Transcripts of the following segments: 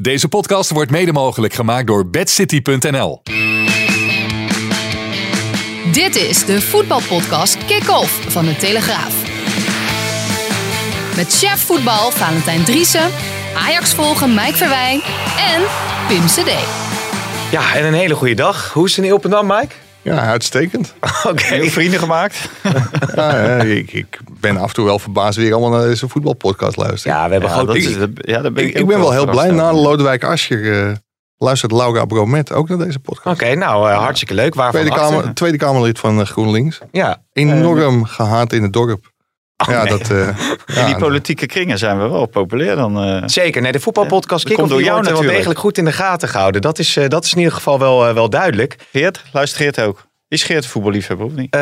Deze podcast wordt mede mogelijk gemaakt door bedcity.nl. Dit is de voetbalpodcast Kick-Off van de Telegraaf. Met chef voetbal Valentijn Driessen, Ajax volgen Mike Verwijn en Pim CD. Ja, en een hele goede dag. Hoe is het in Ilpendam, Mike? Ja, uitstekend. Oké. Vrienden gemaakt. Ja, ik, ik ben af en toe wel verbaasd wie allemaal naar deze voetbalpodcast luistert. Ja, we hebben Ja, ik- is, ja, daar ben ik, ik, ben wel heel blij. Na Lodewijk Asscher eh, luistert Laura Bromet ook naar deze podcast. Oké, nou, eh, hartstikke leuk. Waarvan Tweede, kamer, tweede Kamerlid van eh, GroenLinks. Ja. Enorm gehaat in het dorp. Ja, nee. dat, eh, In ja, die politieke kringen zijn we wel populair dan. eh. Zeker. Nee, de voetbalpodcast Ja, komt door jou wordt eh, wel natuurlijk. degelijk goed in de gaten gehouden. Dat is, eh, dat is in ieder geval wel, wel duidelijk. Geert, luistert Geert ook? Is Geert een voetballiefhebber of niet? Eh,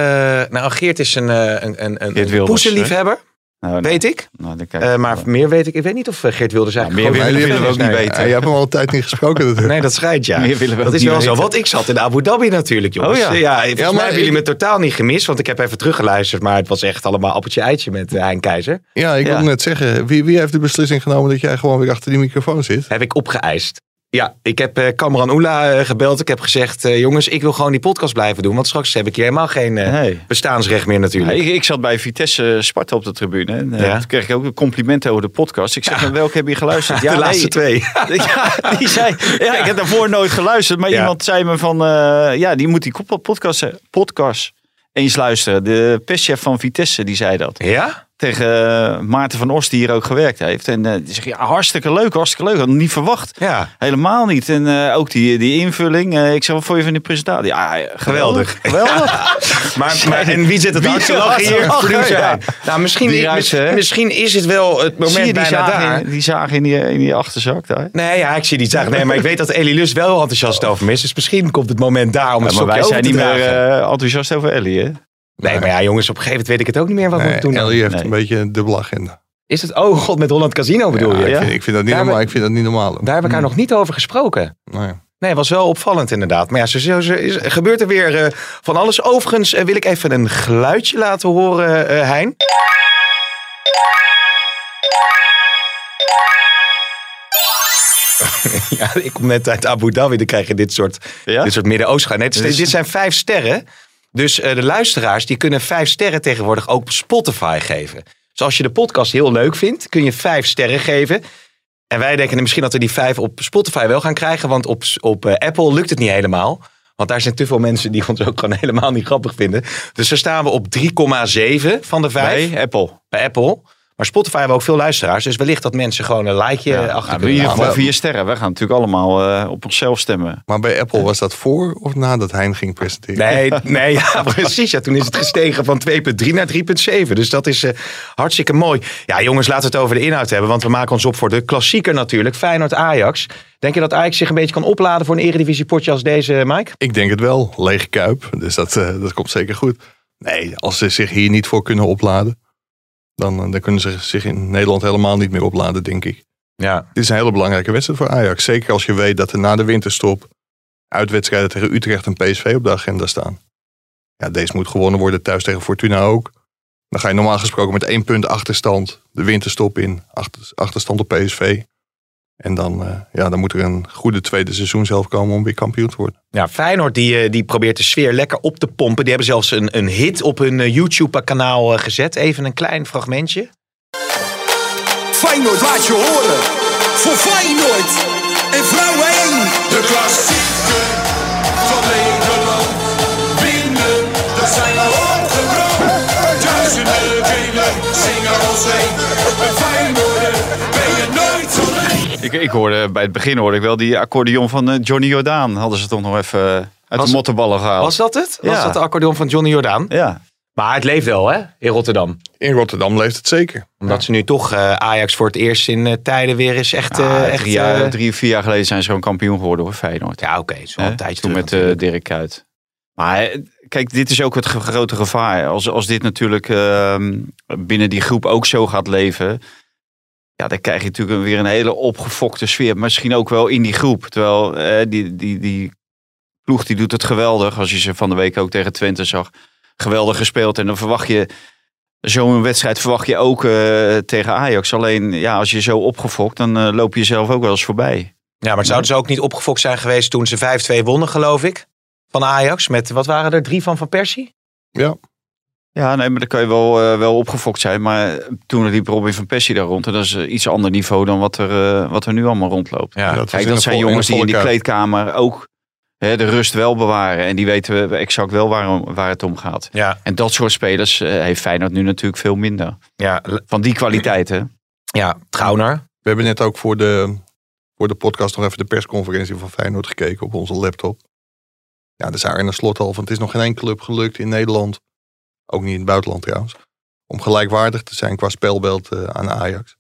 nou, Geert is een, eh, een, een, een, poesenliefhebber, Nou, weet ik. nou, dan kijk Eh, maar wel. meer weet ik. Ik weet niet of eh, Geert Wilders Nou, eigenlijk meer willen- willen we ook niet Nee, weten. Ja, je hebt hem al een tijd niet gesproken. Dat, Nee, dat schijnt ja. Meer willen we dat is niet wel zo. Want ik zat in Abu Dhabi natuurlijk, jongens. Oh ja. ja. volgens Ja, maar mij hebben jullie ik- me totaal niet gemist. Want ik heb even teruggeluisterd. Maar het was echt allemaal appeltje-eitje met eh, Hein Keizer. ja, ik Ja. wil net zeggen. Wie, wie heeft de beslissing genomen dat jij gewoon weer achter die microfoon zit? Heb ik opgeëist. Ja, ik heb eh Kamran Oela eh, gebeld. Ik heb gezegd, eh, jongens, ik wil gewoon die podcast blijven doen. Want straks heb ik hier helemaal geen Nee. bestaansrecht meer Ja, natuurlijk. ik, ik zat bij Vitesse Sparta op de tribune. En, Ja. Toen kreeg ik ook een compliment over de podcast. Ik zeg, welke heb je geluisterd? de laatste twee. Ja, die zei, ja, ik heb daarvoor nooit geluisterd. Maar Ja. iemand zei me van, ja, die moet die podcast, podcast eens luisteren. De perschef van Vitesse, die zei dat. Ja? Tegen eh, Maarten van Os, die hier ook gewerkt heeft. En eh, die zegt, ja, hartstikke leuk, hartstikke leuk. Had niet verwacht. Ja. Helemaal niet. En eh, ook die, die invulling. Ik zeg, wat vond je van die presentatie? Ja, geweldig. Geweldig. Maar, maar, en wie zit het lachen hier? te lachen, Producer ja. Nou, misschien, Die misschien is het wel het moment die bijna daar. in, die zaag in die, in die achterzak daar? Nee, ja, ik zie die zaag. Nee, maar ik weet dat Elie Lus wel enthousiast over me is. Dus misschien komt het moment daar om het Ja, maar wij zijn niet meer enthousiast over Ellie, hè? Nee, maar ja, jongens, op een gegeven moment weet ik het ook niet meer wat we Nee, moeten doen. Ellie heeft Nee. een beetje een dubbele agenda. Is het, oh god, met Holland Casino bedoel Ja, je? ik, Ja? vind, ik vind dat niet Daar normaal. we- Ik vind dat niet normaal. Daar hebben we elkaar nog niet over gesproken. Nee. Nee, was wel opvallend inderdaad. Maar ja, zo, zo, zo is, gebeurt er weer eh, van alles. Overigens eh, wil ik even een geluidje laten horen, eh Hein. ja, ik kom net uit Abu Dhabi, dan krijg je dit soort, Ja? dit soort Midden-Oosten. Nee, is- dit zijn vijf sterren. Dus eh, de luisteraars die kunnen vijf sterren tegenwoordig ook op Spotify geven. Dus als je de podcast heel leuk vindt, kun je vijf sterren geven. En wij denken misschien dat we die vijf op Spotify wel gaan krijgen. Want op, op eh, Apple lukt het niet helemaal. Want daar zijn te veel mensen die ons ook gewoon helemaal niet grappig vinden. Dus daar staan we op 3,7 van de vijf Bij Apple. bij Apple. Maar Spotify hebben ook veel luisteraars. Dus wellicht dat mensen gewoon een likeje Ja, achter in kunnen ieder geval vier sterren. Wij gaan natuurlijk allemaal eh, op onszelf stemmen. Maar bij Apple was dat voor of nadat Hein ging presenteren? Nee, nee ja, precies. Ja, toen is het gestegen van 2,3 naar 3,7. Dus dat is eh, hartstikke mooi. Ja, jongens, laten we het over de inhoud hebben. Want we maken ons op voor de klassieker natuurlijk. Feyenoord-Ajax. Denk je dat Ajax zich een beetje kan opladen voor een eredivisiepotje als deze, Mike? Ik denk het wel. Lege kuip. Dus dat, eh, dat komt zeker goed. Nee, als ze zich hier niet voor kunnen opladen. Dan, eh, dan kunnen ze zich in Nederland helemaal niet meer opladen, denk ik. Ja. Dit is een hele belangrijke wedstrijd voor Ajax. Zeker als je weet dat er na de winterstop uitwedstrijden tegen Utrecht en PSV op de agenda staan. Ja, deze moet gewonnen worden thuis tegen Fortuna ook. Dan ga je normaal gesproken met één punt achterstand de winterstop in. Achter, achterstand op PSV. En dan, eh, ja, dan moet er een goede tweede seizoen zelf komen om weer kampioen te worden. Ja, Feyenoord die, eh, die probeert de sfeer lekker op te pompen. Die hebben zelfs een, een hit op hun eh, YouTube-kanaal gezet. Even een klein fragmentje. Feyenoord laat je horen. Voor Feyenoord. En vrouwen 1. De klassieker van Nederland. Winnen, dat zijn we opgebrand. Duizenden kelen zingen als één. Een Ik, ik hoorde bij het begin hoorde ik wel die accordeon van eh, Johnny Jordaan. Hadden ze toch nog even eh, uit Was- de mottenballen gehaald. Was dat het? Was dat de accordeon van Johnny Jordaan? Ja. Maar het leeft wel, hè, in Rotterdam. In Rotterdam leeft het zeker. Omdat ze nu toch eh, Ajax voor het eerst in tijden weer eens echt... eh, echt drie, jaar, drie of vier jaar geleden zijn ze gewoon kampioen geworden hoor, Feyenoord. ja, oké. is Hè? een tijdje Toen terug met eh. Dirk Kuyt. Maar kijk, dit is ook het grote gevaar. Als, als dit natuurlijk ehm, binnen die groep ook zo gaat leven... Ja, dan krijg je natuurlijk weer een hele opgefokte sfeer. Misschien ook wel in die groep. Terwijl eh, die, die, die ploeg die doet het geweldig. Als je ze van de week ook tegen Twente zag. Geweldig gespeeld. En dan verwacht je... Zo'n wedstrijd verwacht je ook eh, tegen Ajax. Alleen ja, als je zo opgefokt, dan eh, loop je jezelf ook wel eens voorbij. Ja, maar zouden ze ook niet opgefokt zijn geweest toen ze 5-2 wonnen, geloof ik? Van Ajax. Met, wat waren er? Drie van Van Persie? Ja, nee, maar dan kan je wel, eh, wel opgefokt zijn. Maar toen liep Robin van Persie daar rond. En dat is een iets ander niveau dan wat er, eh, wat er nu allemaal rondloopt. Ja. Dat Kijk, in dat de zijn in jongens de die in die kleedkamer ook hè, de rust wel bewaren. En die weten we exact wel waar, waar het om gaat. Ja, En dat soort spelers eh, heeft Feyenoord nu natuurlijk veel minder. ja, Van die kwaliteiten. ja. Trauner. We hebben net ook voor de, voor de podcast nog even de persconferentie van Feyenoord gekeken op onze laptop. Ja, daar zei Arne Slot al van het is nog geen enkele club gelukt in Nederland, ook niet in het buitenland trouwens, om gelijkwaardig te zijn qua spelbeeld eh, aan Ajax.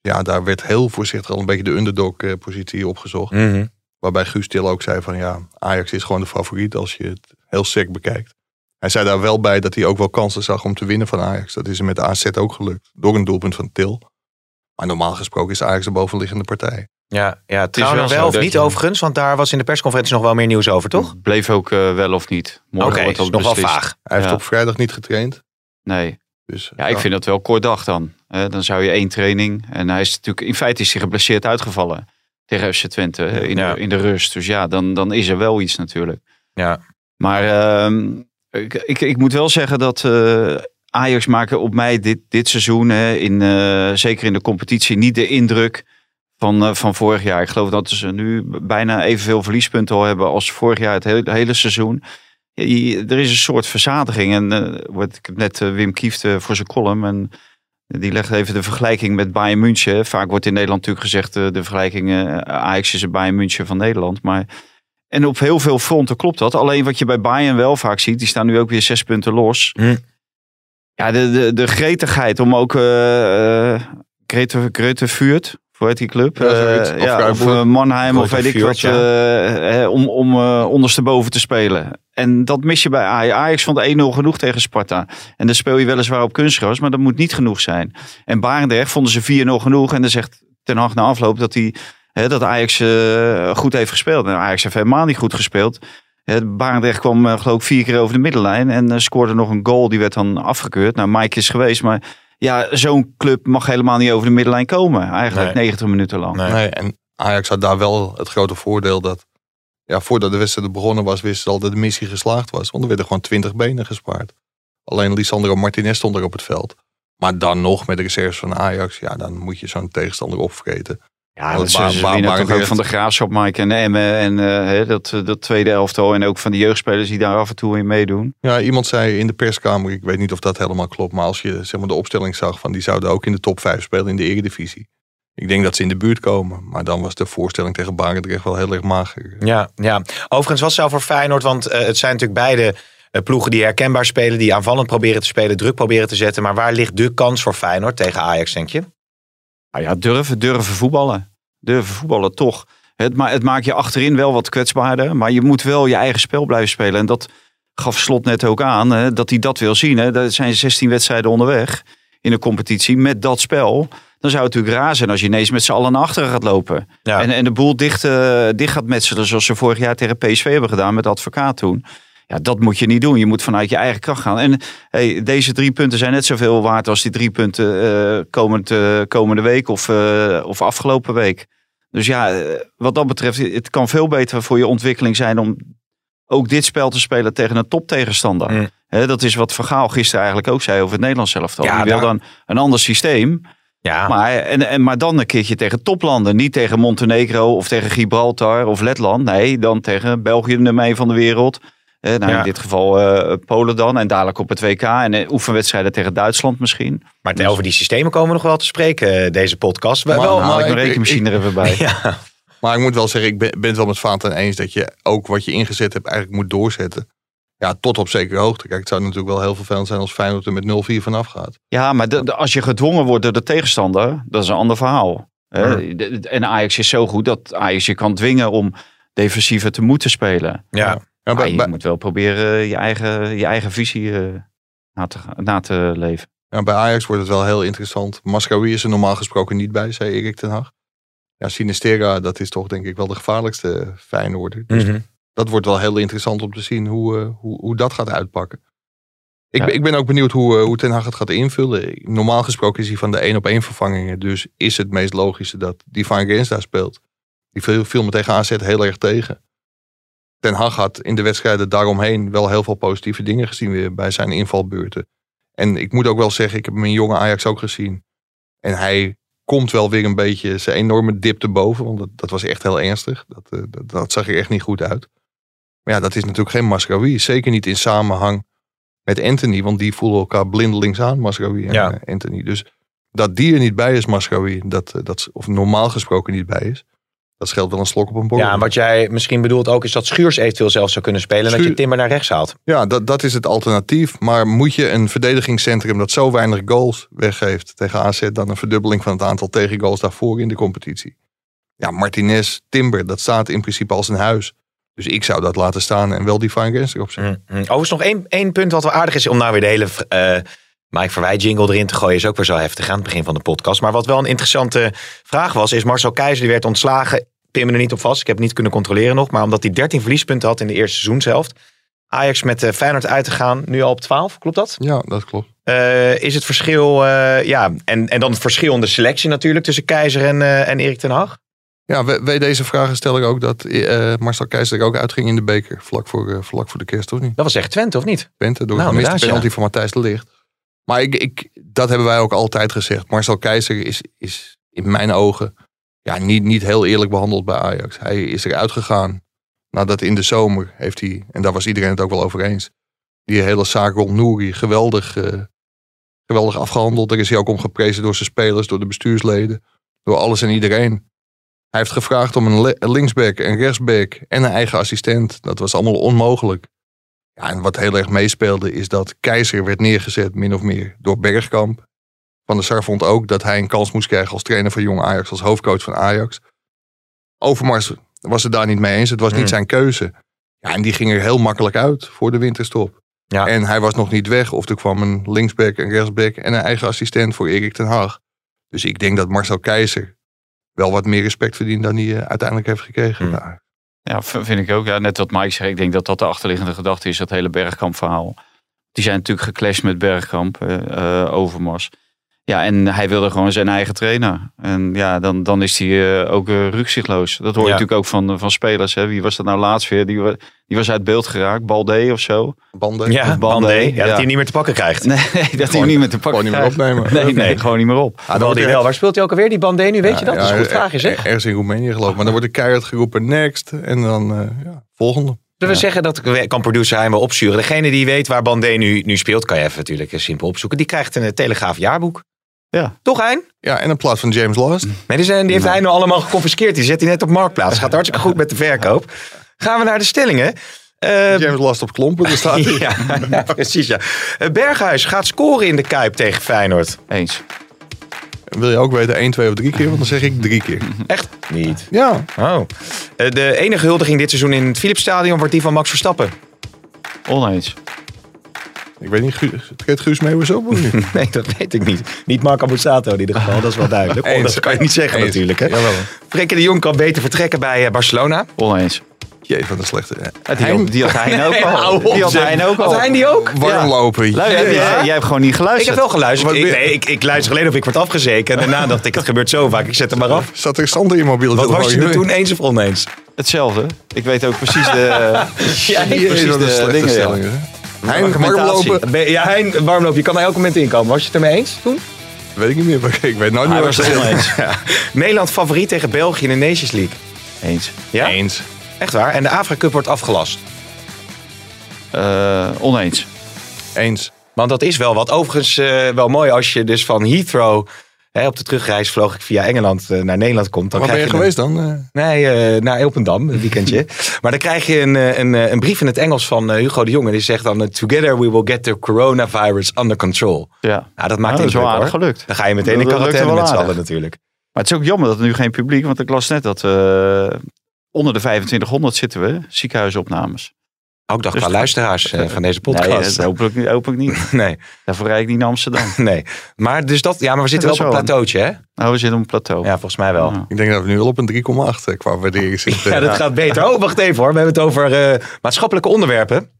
Ja, daar werd heel voorzichtig al een beetje de underdog-positie opgezocht. Mhm. Waarbij Guus Til ook zei van ja, Ajax is gewoon de favoriet als je het heel sec bekijkt. Hij zei daar wel bij dat hij ook wel kansen zag om te winnen van Ajax. Dat is hem met de AZ ook gelukt. Door een doelpunt van Til. Maar normaal gesproken is Ajax de bovenliggende partij. Ja, ja is Trauner wel of niet je- overigens? Want daar was in de persconferentie nog wel meer nieuws over, toch? Bleef ook eh, wel of niet. Morgen wordt is dat nog wel vaag. Hij heeft Ja. op vrijdag niet getraind. Nee. Dus, Ja, ik vind dat wel kort dag dan. Dan zou je één training. En hij is natuurlijk, in feite is hij geblesseerd uitgevallen tegen FC Twente in, Ja. in de rust. Dus ja, dan, dan is er wel iets natuurlijk. Ja. Maar ehm, ik, ik, ik moet wel zeggen dat eh, Ajax maken op mij dit, dit seizoen, hè, in, eh, zeker in de competitie, niet de indruk van, eh, van vorig jaar. Ik geloof dat ze nu bijna evenveel verliespunten al hebben als vorig jaar het hele, hele seizoen. Je- er is een soort verzadiging. En eh, wat ik heb net eh, Wim Kieft voor zijn column. En die legt even de vergelijking met Bayern München. Vaak wordt in Nederland natuurlijk gezegd de vergelijking Ajax is het Bayern München van Nederland. Maar en op heel veel fronten klopt dat. Alleen wat je bij Bayern wel vaak ziet, die staan nu ook weer zes punten los. Hm. Ja, de, de, de gretigheid om ook Grete, Grete Vuurt, hoe heet die club? Ja. Eh, Of ja, of eh, Mannheim of weet ik wat. eh, om om ondersteboven te spelen. En dat mis je bij Ajax. Ajax vond 1-0 genoeg tegen Sparta. En dan speel je weliswaar op kunstgras, maar dat moet niet genoeg zijn. En Barendrecht vonden ze 4-0 genoeg. En dan zegt Ten Hag na afloop dat hij Hè, dat Ajax goed heeft gespeeld. En Ajax heeft helemaal niet goed gespeeld. Barendrecht kwam eh, geloof ik vier keer over de middenlijn. En scoorde nog een goal. Die werd dan afgekeurd. Nou, Mike is geweest. Maar ja, zo'n club mag helemaal niet over de middenlijn komen. Eigenlijk Nee. 90 minuten lang. Nee. Nee, en Ajax had daar wel het grote voordeel dat... Ja, voordat de wedstrijd begonnen was, wisten ze al dat de missie geslaagd was. Want er werden gewoon 20 benen gespaard. Alleen Lisandro Martinez stond er op het veld. Maar dan nog met de reserves van Ajax, ja, dan moet je zo'n tegenstander opvreten. Ja, Dat dat Ba- ze winnen toch ook van de Graafschap, Mike en Emmen. En eh, hè, dat, eh, dat tweede elftal. En ook van de jeugdspelers die daar af en toe in meedoen. Ja, iemand zei in de perskamer, ik weet niet of dat helemaal klopt, maar als je zeg maar, de opstelling zag van die zouden ook in de top 5 spelen in de Eredivisie. Ik denk dat ze in de buurt komen, maar dan was de voorstelling tegen Barendrecht wel heel erg mager. Ja, ja. Overigens was het zo voor Feyenoord, want eh, het zijn natuurlijk beide eh, ploegen die herkenbaar spelen, die aanvallend proberen te spelen, druk proberen te zetten. Maar waar ligt de kans voor Feyenoord tegen Ajax, denk je? Nou ja, durven, durven voetballen. Durven voetballen, toch. Het, ma het maakt je achterin wel wat kwetsbaarder. Maar je moet wel je eigen spel blijven spelen. En dat gaf Slot net ook aan. Hè, dat hij dat wil zien. Hè. Dat zijn 16 wedstrijden onderweg in de competitie met dat spel. Dan zou het natuurlijk raar zijn als je ineens met z'n allen naar achteren gaat lopen. Ja. En, en de boel dicht, eh, dicht gaat metselen zoals ze vorig jaar tegen PSV hebben gedaan met advocaat toen. Ja, dat moet je niet doen. Je moet vanuit je eigen kracht gaan. En hey, deze drie punten zijn net zoveel waard als die drie punten eh, komend, eh, komende week of, eh, of afgelopen week. Dus ja, wat dat betreft, het kan veel beter voor je ontwikkeling zijn om ook dit spel te spelen tegen een toptegenstander. Mm. Dat is wat Vergaal gisteren eigenlijk ook zei over het Nederlands elftal. Ja, Die wil daar- dan een ander systeem. Ja, Maar, en, en, maar dan een keertje tegen toplanden. Niet tegen Montenegro of tegen Gibraltar of Letland. Nee, dan tegen België, nummer 1 van de wereld. Eh, nou, Ja. In dit geval eh, Polen dan. En dadelijk op het WK. En eh, oefenwedstrijden tegen Duitsland misschien. maar over die systemen komen we nog wel te spreken, eh, deze podcast. Maar Maar- wel, nou, Haal ik mijn ik- rekenmachine er even bij. ja, Maar ik moet wel zeggen, ik ben, ben het wel met Vaanten eens dat je ook wat je ingezet hebt eigenlijk moet doorzetten. Ja, tot op zekere hoogte. Kijk, het zou natuurlijk wel heel vervelend zijn als Feyenoord er met 0-4 vanaf gaat. Ja, maar de- de- als je gedwongen wordt door de tegenstander, dat is een ander verhaal. hè. De- de- En Ajax is zo goed dat Ajax je kan dwingen om defensiever te moeten spelen. Ja. Ja, Maar je bij- moet wel proberen je eigen, je eigen visie eh, na, te, na te leven. ja, bij Ajax wordt het wel heel interessant. Mascaroui is er normaal gesproken niet bij, zei Erik ten Hag. Ja, Sinistera, dat is toch denk ik wel de gevaarlijkste Feyenoorder. Dus Mhm. dat wordt wel heel interessant om te zien hoe, eh, hoe, hoe dat gaat uitpakken. Ik, Ja. ik ben ook benieuwd hoe, eh, hoe Ten Hag het gaat invullen. Normaal gesproken is hij van de één op één vervangingen. Dus is het meest logische dat Divine Gaines daar speelt. Die viel, viel me tegen AZ heel erg tegen. Ten Hag had in de wedstrijden daaromheen wel heel veel positieve dingen gezien weer bij zijn invalbeurten. En ik moet ook wel zeggen, ik heb in jonge Ajax ook gezien. En hij komt wel weer een beetje zijn enorme dip te boven. Want dat, dat was echt heel ernstig. Dat, eh, dat, dat zag er echt niet goed uit. Maar ja, dat is natuurlijk geen Mascaroui. Zeker niet in samenhang met Anthony. Want die voelen elkaar blindelings aan, Mascaroui en Ja. eh, Anthony. Dus dat die er niet bij is, Mascaroui. Dat, eh, dat, of normaal gesproken niet bij is. Dat scheelt wel een slok op een borrel. Ja, en wat jij misschien bedoelt ook is dat Schuurs eventueel zelf zou kunnen spelen. En dat je Timber naar rechts haalt. Ja, dat, dat is het alternatief. Maar moet je een verdedigingscentrum dat zo weinig goals weggeeft tegen AZ... dan een verdubbeling van het aantal tegengoals daarvoor in de competitie? Ja, Martinez, Timber, dat staat in principe als een huis. Dus ik zou dat laten staan en wel die fine gains erop zetten. Mm, mm. Overigens nog één, één punt wat wel aardig is om nou weer de hele eh Mike Verwij jingle erin te gooien. Is ook weer zo heftig aan het begin van de podcast. Maar wat wel een interessante vraag was, is Marcel Keizer die werd ontslagen. Pin me er niet op vast. Ik heb het niet kunnen controleren nog. Maar omdat hij 13 verliespunten had in de eerste seizoenshelft. Ajax met eh, Feyenoord uit te gaan. Nu al op 12, klopt dat? Ja, dat klopt. Eh, is het verschil, eh, ja, en, en dan het verschil in de selectie natuurlijk tussen Keizer en, en Erik ten Hag. Ja, we deze vragen stel ik ook dat Marcel Keizer er ook uitging in de beker. Vlak voor, vlak voor de kerst, of niet? Dat was echt Twente, of niet? Twente door Nou, een gemiste penalty van Matthijs de Ligt. Maar ik, dat hebben wij ook altijd gezegd. Marcel Keizer is, is in mijn ogen ja, niet, niet heel eerlijk behandeld bij Ajax. Hij is eruit gegaan nadat in de zomer heeft hij, en daar was iedereen het ook wel over eens, die hele zaak rond Nouri geweldig, eh, geweldig afgehandeld. Daar is hij ook om geprezen door zijn spelers, door de bestuursleden, door alles en iedereen. Hij heeft gevraagd om een linksback, een rechtsback en een eigen assistent. Dat was allemaal onmogelijk. Ja, en wat heel erg meespeelde is dat Keizer werd neergezet, min of meer, door Bergkamp. Van der Sar vond ook dat hij een kans moest krijgen als trainer van Jong Ajax, als hoofdcoach van Ajax. Overmars was het daar niet mee eens. Het was niet Hmm. zijn keuze. Ja, en die ging er heel makkelijk uit voor de winterstop. Ja. En hij was nog niet weg. Of er kwam een linksback, een rechtsback en een eigen assistent voor Erik ten Haag. Dus ik denk dat Marcel Keizer wel wat meer respect verdient dan hij eh, uiteindelijk heeft gekregen. Hmm. Ja, vind ik ook. Ja, net wat Mike zei. Ik denk dat dat de achterliggende gedachte is, dat hele Bergkamp verhaal. Die zijn natuurlijk geclashed met Bergkamp, eh, Overmars. Ja, en hij wilde gewoon zijn eigen trainer. En ja, dan, dan is hij eh, ook uh, rukzichtloos. Dat hoor je Ja. natuurlijk ook van, van spelers. Hè. Wie was dat nou laatst weer? Die, die was uit beeld geraakt. Balde of zo. Banden. Ja, Bandé. Ja, ja. dat hij hem niet meer te pakken krijgt. Nee, dat hij hem niet met de pakken Gewoon niet meer opnemen. Nee, nee, gewoon niet meer op. Ah, wel. Waar speelt hij ook alweer, die Bandé nu? Weet je dat? dat is een goed vraagje, zeg. er- Ergens in Roemenië geloof ik. Maar dan wordt de keihard geroepen next. En dan eh, ja, volgende. Zullen we zeggen dat kan producer hij maar opsturen? Degene die weet waar Bandé nu, nu speelt, kan je even natuurlijk eh, simpel opzoeken. Die krijgt een eh, Telegraaf jaarboek. Ja. Toch, Hein? Ja, en in plaats van James Last. Nee, die, zijn, die heeft hij nu allemaal geconfiskeerd. Die zet hij net op marktplaats. Gaat hartstikke goed met de verkoop. Gaan we naar de stellingen. Eh, James Last op klompen, daar staat hij. ja, ja, precies. Ja. Eh, Berghuis gaat scoren in de Kuip tegen Feyenoord. Eens. Wil je ook weten 1, 2 of 3 keer? Want dan zeg ik drie keer. Echt niet. Ja, Oh. Eh, de enige huldiging dit seizoen in het Philipsstadion wordt die van Max Verstappen. Oneens. Ik weet niet, treedt Guus Meeuwis op of niet? Nee, dat weet ik niet. Niet Marco Borsato in ieder geval, dat is wel duidelijk. Oh, Eens. dat kan je niet zeggen Eens. natuurlijk. Hè? Jawel. Frenkie de Jong kan beter vertrekken bij eh, Barcelona. Oneens. Jee, wat een slechte. Ja, Die, had- die had Hein ook al. Die had. Hein ook al. Had hij die ook? Warm lopen. Jij, Jee. jij, jij hebt gewoon niet Ik geluisterd. heb wel geluisterd. Ik, nee, ik, ik luister alleen of ik word afgezeken. En daarna dacht ik, het gebeurt zo vaak. Ik zet hem maar af. Zat er stand in je mobiele Wat was je er toen eens of oneens? Hetzelfde. Ik weet ook precies de, Ja, precies de slechte dingen. Hein, warm Argumentatie. lopen? Ben- Ja, Hein, warmloop. Je kan er elk moment inkomen. Was je het ermee eens toen? Weet ik niet meer. maar Ik weet nooit Hij meer het ze oneens. Nederland favoriet tegen België in de Nations League. Eens. Ja? Eens. Echt waar. En de Afrika Cup wordt afgelast. Eh, oneens. Eens. Want dat is wel wat. Overigens eh, wel mooi als je dus van Heathrow hè, op de terugreis vloog ik via Engeland eh, naar Nederland komt. Dan Waar ben je geweest een- dan? Eh, Nee, eh, naar Elpendam, een weekendje. maar dan krijg je een, een, een brief in het Engels van Hugo de Jonge. Die zegt dan, together we will get the coronavirus under control. Ja. Nou, dat maakt Nou, dat is indruk wel aardig gelukt. Dan ga je meteen in quarantaine met z'n allen natuurlijk. Maar het is ook jammer dat er nu geen publiek, want ik las net dat eh, onder de 2500 zitten we, ziekenhuisopnames. Ook dag Dus- qua luisteraars eh, van deze Nee, podcast. dat hoop ik, niet- hoop ik niet. Nee, Daarvoor rijd ik niet naar Amsterdam. nee. Maar, dus dat, ja, maar we zitten Dat wel op een plateautje, hè? Nou, we zitten op een plateau. Ja, volgens mij wel. Ja. ik denk dat we nu wel op een 3,8 eh, qua waardering zitten. Ja, dat gaat beter. Oh, wacht even hoor. We hebben het over eh, maatschappelijke onderwerpen.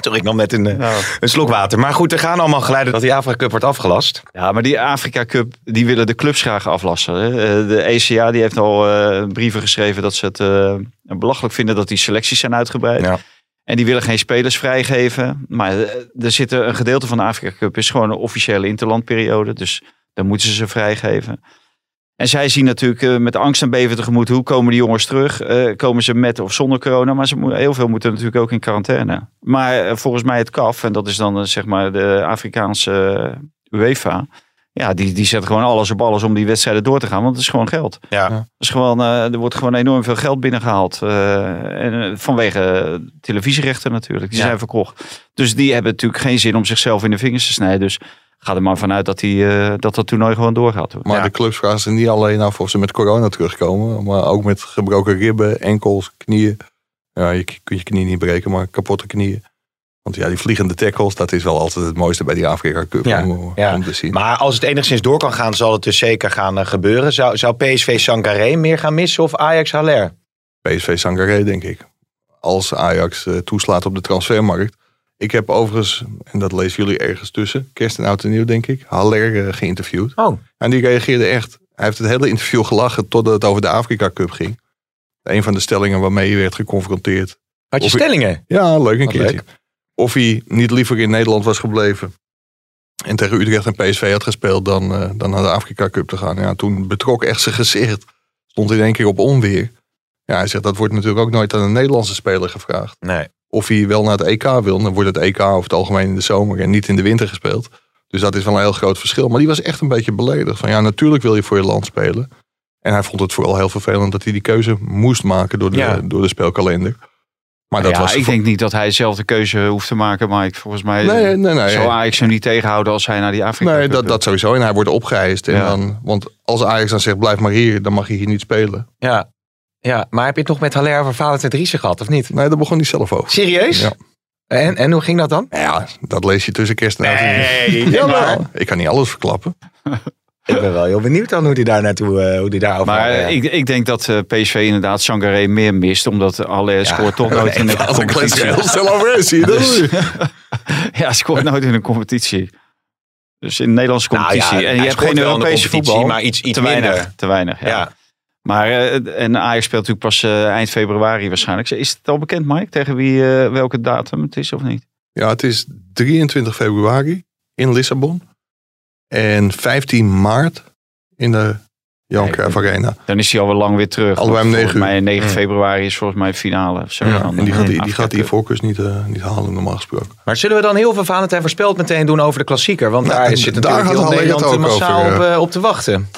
Sorry, ik nam net een, Nou, een slok water. Maar goed, er gaan allemaal geluiden dat die Afrika Cup wordt afgelast. Ja, maar die Afrika Cup, die willen de clubs graag aflassen. Hè. Eh, De ECA die heeft al eh, brieven geschreven dat ze het eh, belachelijk vinden dat die selecties zijn uitgebreid. Ja. En die willen geen spelers vrijgeven. Maar er zit een gedeelte van de Afrika Cup is gewoon een officiële interlandperiode. Dus dan moeten ze ze vrijgeven. En zij zien natuurlijk eh, met angst en beven tegemoet hoe komen die jongens terug. Eh, komen ze met of zonder corona. Maar ze, heel veel moeten natuurlijk ook in quarantaine. Maar eh, volgens mij het CAF, en dat is dan zeg maar de Afrikaanse UEFA. Ja, die, die zetten gewoon alles op alles om die wedstrijden door te gaan. Want het is gewoon geld. Ja. Het is gewoon, eh, er wordt gewoon enorm veel geld binnengehaald. eh, en, eh, vanwege televisierechten natuurlijk. Die Ja. zijn verkocht. Dus die hebben natuurlijk geen zin om zichzelf in de vingers te snijden. Dus ga er maar vanuit dat, die, eh, dat dat toernooi gewoon doorgaat. Maar Ja. de clubs vragen ze niet alleen af of ze met corona terugkomen, maar ook met gebroken ribben, enkels, knieën. Ja, je kunt je knie niet breken, maar kapotte knieën. Want ja, die vliegende tackles, dat is wel altijd het mooiste bij die Afrika Cup Ja, om, ja. om te zien. Maar als het enigszins door kan gaan, zal het dus zeker gaan eh, gebeuren. Zou, zou PSV Sangaré meer gaan missen of Ajax Haller? PSV Sangaré, denk ik. Als Ajax eh, toeslaat op de transfermarkt. Ik heb overigens, en dat lezen jullie ergens tussen, kerst en oud en nieuw denk ik, Haller eh, geïnterviewd. Oh, En die reageerde echt. Hij heeft het hele interview gelachen totdat het over de Afrika Cup ging. Een van de stellingen waarmee hij werd geconfronteerd. had je Of ik- stellingen? Ja, leuk een Wat keertje. Of hij niet liever in Nederland was gebleven. En tegen Utrecht en PSV had gespeeld dan, eh, dan naar de Afrika Cup te gaan. Ja, toen betrok echt zijn gezicht. Stond in één keer op onweer. Ja, hij zegt dat wordt natuurlijk ook nooit aan een Nederlandse speler gevraagd. Nee. Of hij wel naar het EK wil. Dan wordt het EK over het algemeen in de zomer en niet in de winter gespeeld. Dus dat is wel een heel groot verschil. Maar die was echt een beetje beledigd. Van ja, natuurlijk wil je voor je land spelen. En hij vond het vooral heel vervelend dat hij die keuze moest maken door de, Ja. door de speelkalender. Maar dat ja, was ik denk niet dat hij zelf de keuze hoeft te maken. Maar ik, volgens mij Nee, nee, nee. zal Ajax hem niet tegenhouden als hij naar die Afrika Nee, dat, dat sowieso. En hij wordt opgeheist. En Ja. dan, want als Ajax dan zegt, blijf maar hier, dan mag je hier niet spelen. Ja. ja, maar heb je het nog met Haller over Valentijn Driessen gehad, of niet? Nee, daar begon hij zelf over. Serieus? Ja. En, en hoe ging dat dan? Ja, dat lees je tussen kerst en. Nee, Jawel. maar Ik kan niet alles verklappen. Ik ben wel heel benieuwd dan hoe die daar naartoe, eh, hoe die daarover Maar ja. eh, ik, ik denk dat eh, PSV inderdaad Sangaré meer mist. Omdat Haller scoort toch nooit in de competitie. heel snel over, zie je dat? Ja, scoort nooit in een competitie. Dus in de Nederlandse Nou competitie. ja, en hij je hebt geen Europese competitie, voetbal. maar iets- iets te weinig. minder. Te weinig, ja. ja. Maar eh, en Ajax speelt natuurlijk pas eind februari waarschijnlijk. Is het al bekend, Mike, tegen wie, welke datum het is of niet? Ja, het is 23 februari in Lissabon. En 15 maart in de Nee, Cruijff Arena. Dan is hij alweer lang weer terug. Allebei om Volgens 9 uur. mij 9 Mm. februari is volgens mij het finale. Of zo Ja, dan, En die eh, gaat, die, gaat die voorkeurs niet, eh, niet halen, normaal gesproken. Maar zullen we dan heel veel Valentijn voorspeld meteen doen over de klassieker? Want Nou, daar zit daar natuurlijk gaat heel Nederland ook massaal over, op, eh, op te wachten.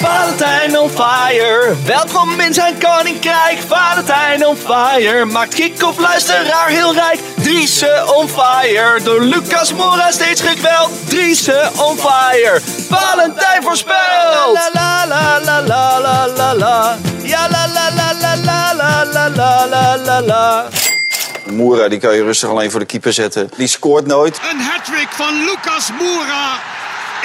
Valentijn on fire, welkom in zijn koninkrijk. Valentijn on fire, maakt kick-off luisteraar heel rijk. Driese on fire, door Lucas Mora steeds gekweld. Driese on fire, Valentijn voorspelt. La la la la la la la la. Ja la la la la la la la la la la la. Moera, die kan je rustig alleen voor de keeper zetten. Die scoort nooit. Een hattrick van Lucas Moura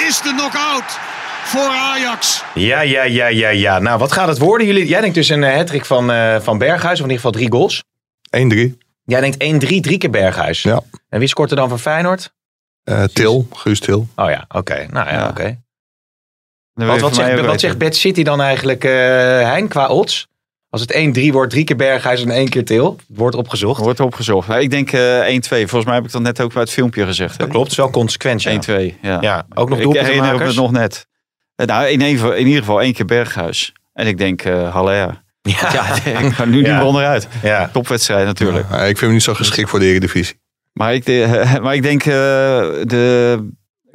is de knockout voor Ajax. Ja, ja, ja, ja, ja. Nou, wat gaat het worden? Jullie, jij denkt dus een uh, hattrick van, uh, van Berghuis, of in ieder geval drie goals. 1-3. Jij denkt 1-3, drie keer Berghuis. Ja. En wie scoort er dan voor Feyenoord? Uh, Til, Guus Til. Oh ja, oké. Okay. Nou ja, Ja. oké. Okay. Wat, wat, zegt, wat zegt. Bad City dan eigenlijk, uh, Hein, qua odds? Als het 1-3 wordt, drie keer Berghuis en één keer Til. Wordt opgezocht. Wordt opgezocht. Ik denk eh 1-2. Volgens mij heb ik dat net ook bij het filmpje gezegd. Dat klopt, het is wel consequent. Ja. 1-2. Ja. ja, ook nog ik herinner me doelpuntenmakers. het nog net. Eh, Nou, in, een, in ieder geval één keer Berghuis. En ik denk eh Haller. Ja, Ja, ik ga nu niet Ja. meer onderuit. ja. Topwedstrijd natuurlijk. Ja, ik vind hem niet zo geschikt voor de Eredivisie. Maar ik, de- maar ik denk eh, de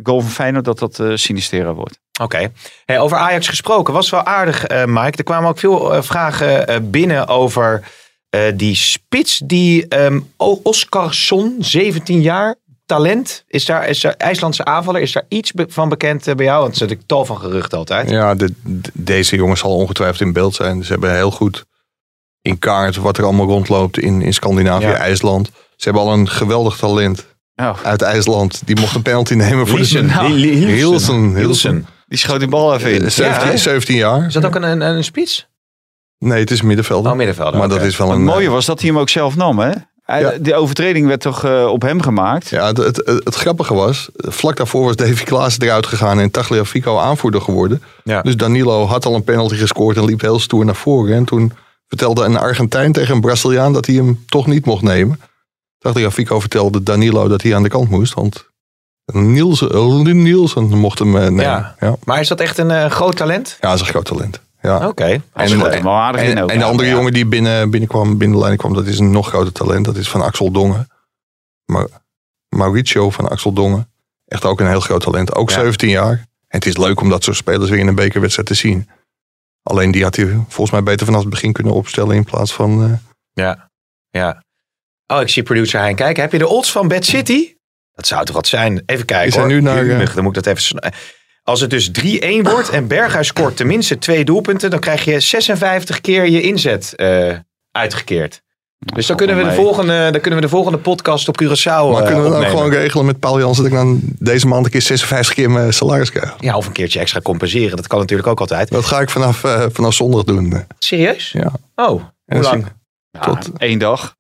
goal van Feyenoord dat dat Sinistera wordt. Oké. Hey, over Ajax gesproken, was wel aardig, eh Mike. Er kwamen ook veel vragen eh, binnen over eh, die spits, die ehm O- Oscarsson, 17 jaar, talent. Is daar, is daar IJslandse aanvaller, is daar iets be- van bekend eh, bij jou? Want er zit ik tal van geruchten altijd. Ja, de, de- deze jongens zal ongetwijfeld in beeld zijn. Ze hebben heel goed in kaart wat er allemaal rondloopt in, in Scandinavië, Ja. IJsland. Ze hebben al een geweldig talent Oh, uit IJsland. Die mocht een penalty nemen voor Liesen. de... Hielsen. Hielsen. die schoot die bal even in. Eh, 17, Ja. 17 jaar. Is dat ook een, een, een spits? Nee, het is middenvelder. Oh, middenvelder. maar dat is wel Het een... mooie was dat hij hem ook zelf nam, hè? Hij- Ja. De overtreding werd toch eh, op hem gemaakt? Ja, het, het, het, het grappige was, vlak daarvoor was Davy Klaassen eruit gegaan en Tagliafico aanvoerder geworden. Ja. Dus Danilo had al een penalty gescoord en liep heel stoer naar voren. En toen vertelde een Argentijn tegen een Braziliaan dat hij hem toch niet mocht nemen. Tagliafico vertelde Danilo dat hij aan de kant moest, want Nielsen, Nielsen mocht hem eh, nemen. Ja. Ja. Ja. Maar is dat echt een eh, groot talent? dat is een groot talent. Ja. Oké. En- in En, ook. en de andere ja. jongen die binnen, binnenkwam, binnen de lijn kwam, dat is een nog groter talent. Dat is van Axel Dongen. Maar Mauricio van Axel Dongen. Echt ook een heel groot talent. Ook Ja. 17 jaar. En het is leuk om dat soort spelers weer in een bekerwedstrijd te zien. Alleen die had hij volgens mij beter vanaf het begin kunnen opstellen in plaats van... eh, Ja. ja. Oh, ik zie producer Hein kijken. Heb je de odds van Bad City? Dat zou toch wat zijn? Even kijken Is hoor. nu naar, eh, Dan moet ik dat even... Als het dus 3-1 wordt en Berghuis scoort tenminste twee doelpunten... dan krijg je 56 keer je inzet eh, uitgekeerd. Dus dan kunnen, we de volgende, dan kunnen we de volgende podcast op Curaçao maar eh, kunnen we dan ook opnemen. gewoon regelen met Paul Jansen... dat ik dan deze maand een keer 56 keer mijn salaris krijg? Ja, of een keertje extra compenseren. Dat kan natuurlijk ook altijd. Dat ga ik vanaf, eh, vanaf zondag doen. Serieus? Ja. Oh, hoe lang? Ja, tot- één dag.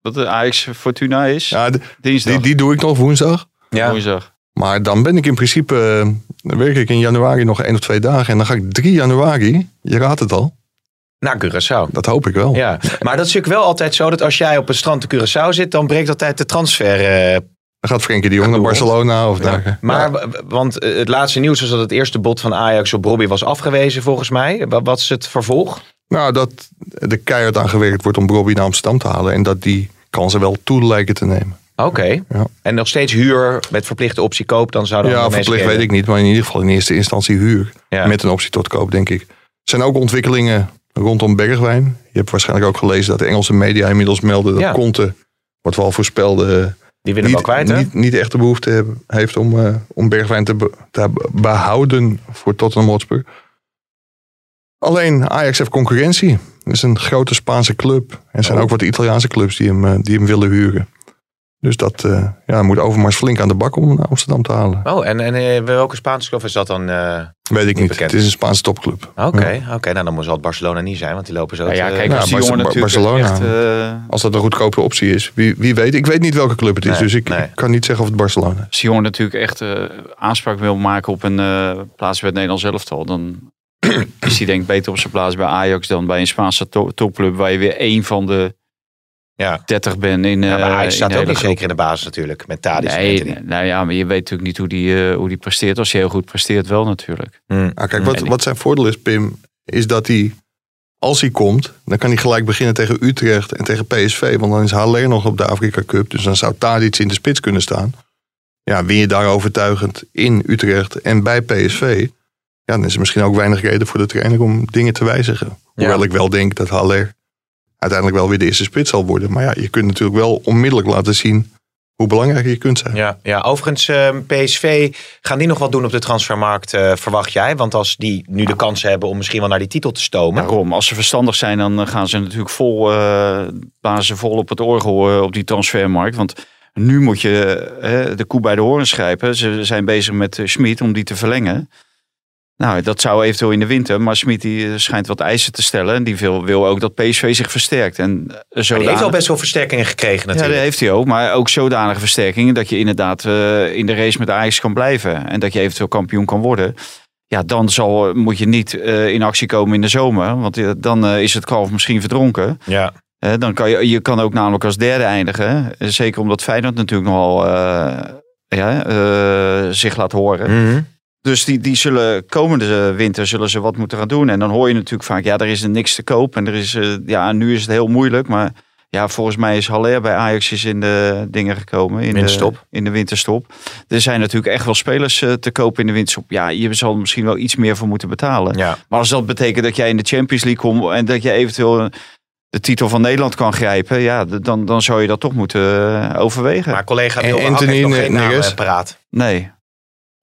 Dat de Ajax Fortuna is. Ja, Dinsdag. die, die doe ik nog woensdag. Ja. Woensdag. Maar dan ben ik in principe, eh, dan werk ik in januari nog één of twee dagen. En dan ga ik 3 januari, je raadt het al, Naar Curaçao. dat hoop ik wel. Ja, maar dat is natuurlijk wel altijd zo dat als jij op een strand te Curaçao zit, dan breekt altijd de transfer. eh, Dan gaat Frenkie de Jong naar. Barcelona of daar. maar want eh, het laatste nieuws was dat het eerste bod van Ajax op Robbie was afgewezen volgens mij. Wa- Wat is het vervolg? Nou, dat er keihard aan gewerkt wordt om Robbie naar Amsterdam te halen. En dat die kansen wel toe lijken te nemen. Oké. Ja. En nog steeds huur met verplichte optie koop, dan zou dat ja, wel verplicht weet ik niet. Maar in ieder geval in eerste instantie huur. Ja. Met een optie tot koop, denk ik. Er zijn ook ontwikkelingen rondom Bergwijn. Je hebt waarschijnlijk ook gelezen dat de Engelse media inmiddels melden dat Ja. Conte, wat we al voorspelden, Die willen we wel niet, kwijt, hè? niet, niet echt de behoefte hebben- heeft om, eh, om Bergwijn te, be- te behouden voor Tottenham Hotspur. Alleen Ajax heeft concurrentie. Het is een grote Spaanse club. En er zijn Oh. ook wat Italiaanse clubs die hem, eh, die hem willen huren. Dus dat eh, ja, moet Overmars flink aan de bak om naar Amsterdam te halen. Oh, en, en eh, welke Spaanse club is dat dan? eh, Weet ik niet bekend. Het is een Spaanse topclub. Oké, oké. Nou, dan zal het Barcelona niet zijn, want die lopen zo. Nou ja, kijk, die jongen natuurlijk Barcelona. echt... eh, Als dat een goedkope optie is. Wie, wie weet. Ik weet niet welke club het is. Nee, dus ik, nee. ik kan niet zeggen of het Barcelona is. jongen natuurlijk echt eh, aanspraak wil maken op een eh, plaats bij het Nederlands elftal, dan is hij denk ik beter op zijn plaats bij Ajax dan bij een Spaanse to- topclub waar je weer één van de Ja. 30 bent in. Ja, maar eh, in staat ook niet groep. zeker in de basis natuurlijk, met en Nee, nou ja, maar je weet natuurlijk niet hoe die, eh, hoe die presteert. Als hij heel goed presteert, wel natuurlijk. Hm. Nou, kijk, wat, wat zijn voordeel is, Pim, is dat hij, als hij komt, dan kan hij gelijk beginnen tegen Utrecht en tegen PSV. Want dan is Haller nog op de Afrika Cup. Dus dan zou Tadic in de spits kunnen staan. Ja, win je daar overtuigend in Utrecht en bij PSV. Ja, dan is er misschien ook weinig reden voor de trainer om dingen te wijzigen. Hoewel ik wel denk dat Haller uiteindelijk wel weer de eerste spits zal worden. Maar ja, je kunt natuurlijk wel onmiddellijk laten zien hoe belangrijk je kunt zijn. Ja, ja, overigens, eh, PSV, gaan die nog wat doen op de transfermarkt, eh, verwacht jij? Want als die nu de kans hebben om misschien wel naar die titel te stomen. Daarom, als ze verstandig zijn, dan eh, gaan ze natuurlijk vol, eh blazen ze vol op het orgel op die transfermarkt. Want nu moet je de koe bij de horen schrijven. Ze zijn bezig met uh, Schmid om die te verlengen. Nou, dat zou eventueel in de winter. Maar Schmid die eh, schijnt wat eisen te stellen. En die wil, wil ook dat PSV zich versterkt. En eh, die zodanig... heeft al best wel versterkingen gekregen Ja, natuurlijk. dat heeft hij ook. Maar ook zodanige versterkingen dat je inderdaad eh, in de race met Ajax kan blijven. En dat je eventueel kampioen kan worden. Ja, dan zal, moet je niet in actie komen in de zomer. Want dan is het kalf misschien verdronken. Ja. Dan kan je, je kan ook namelijk als derde eindigen. Zeker omdat Feyenoord natuurlijk nogal ja, zich laat horen. Mhm. Dus die, die zullen komende winter zullen ze wat moeten gaan doen. En dan hoor je natuurlijk vaak, ja, er is er niks te koop. En er is, eh, ja, nu is het heel moeilijk. Maar ja, volgens mij is Haller bij Ajax is in de dingen gekomen. In Winterstop. De, in de winterstop. Er zijn natuurlijk echt wel spelers eh, te kopen in de winterstop. Ja, je zal er misschien wel iets meer voor moeten betalen. Ja. Maar als dat betekent dat jij in de Champions League komt en dat je eventueel eh, de titel van Nederland kan grijpen, ja, dan, dan zou je dat toch moeten overwegen. Maar collega Wilde Anthony heeft nog geen naam paraat. nee.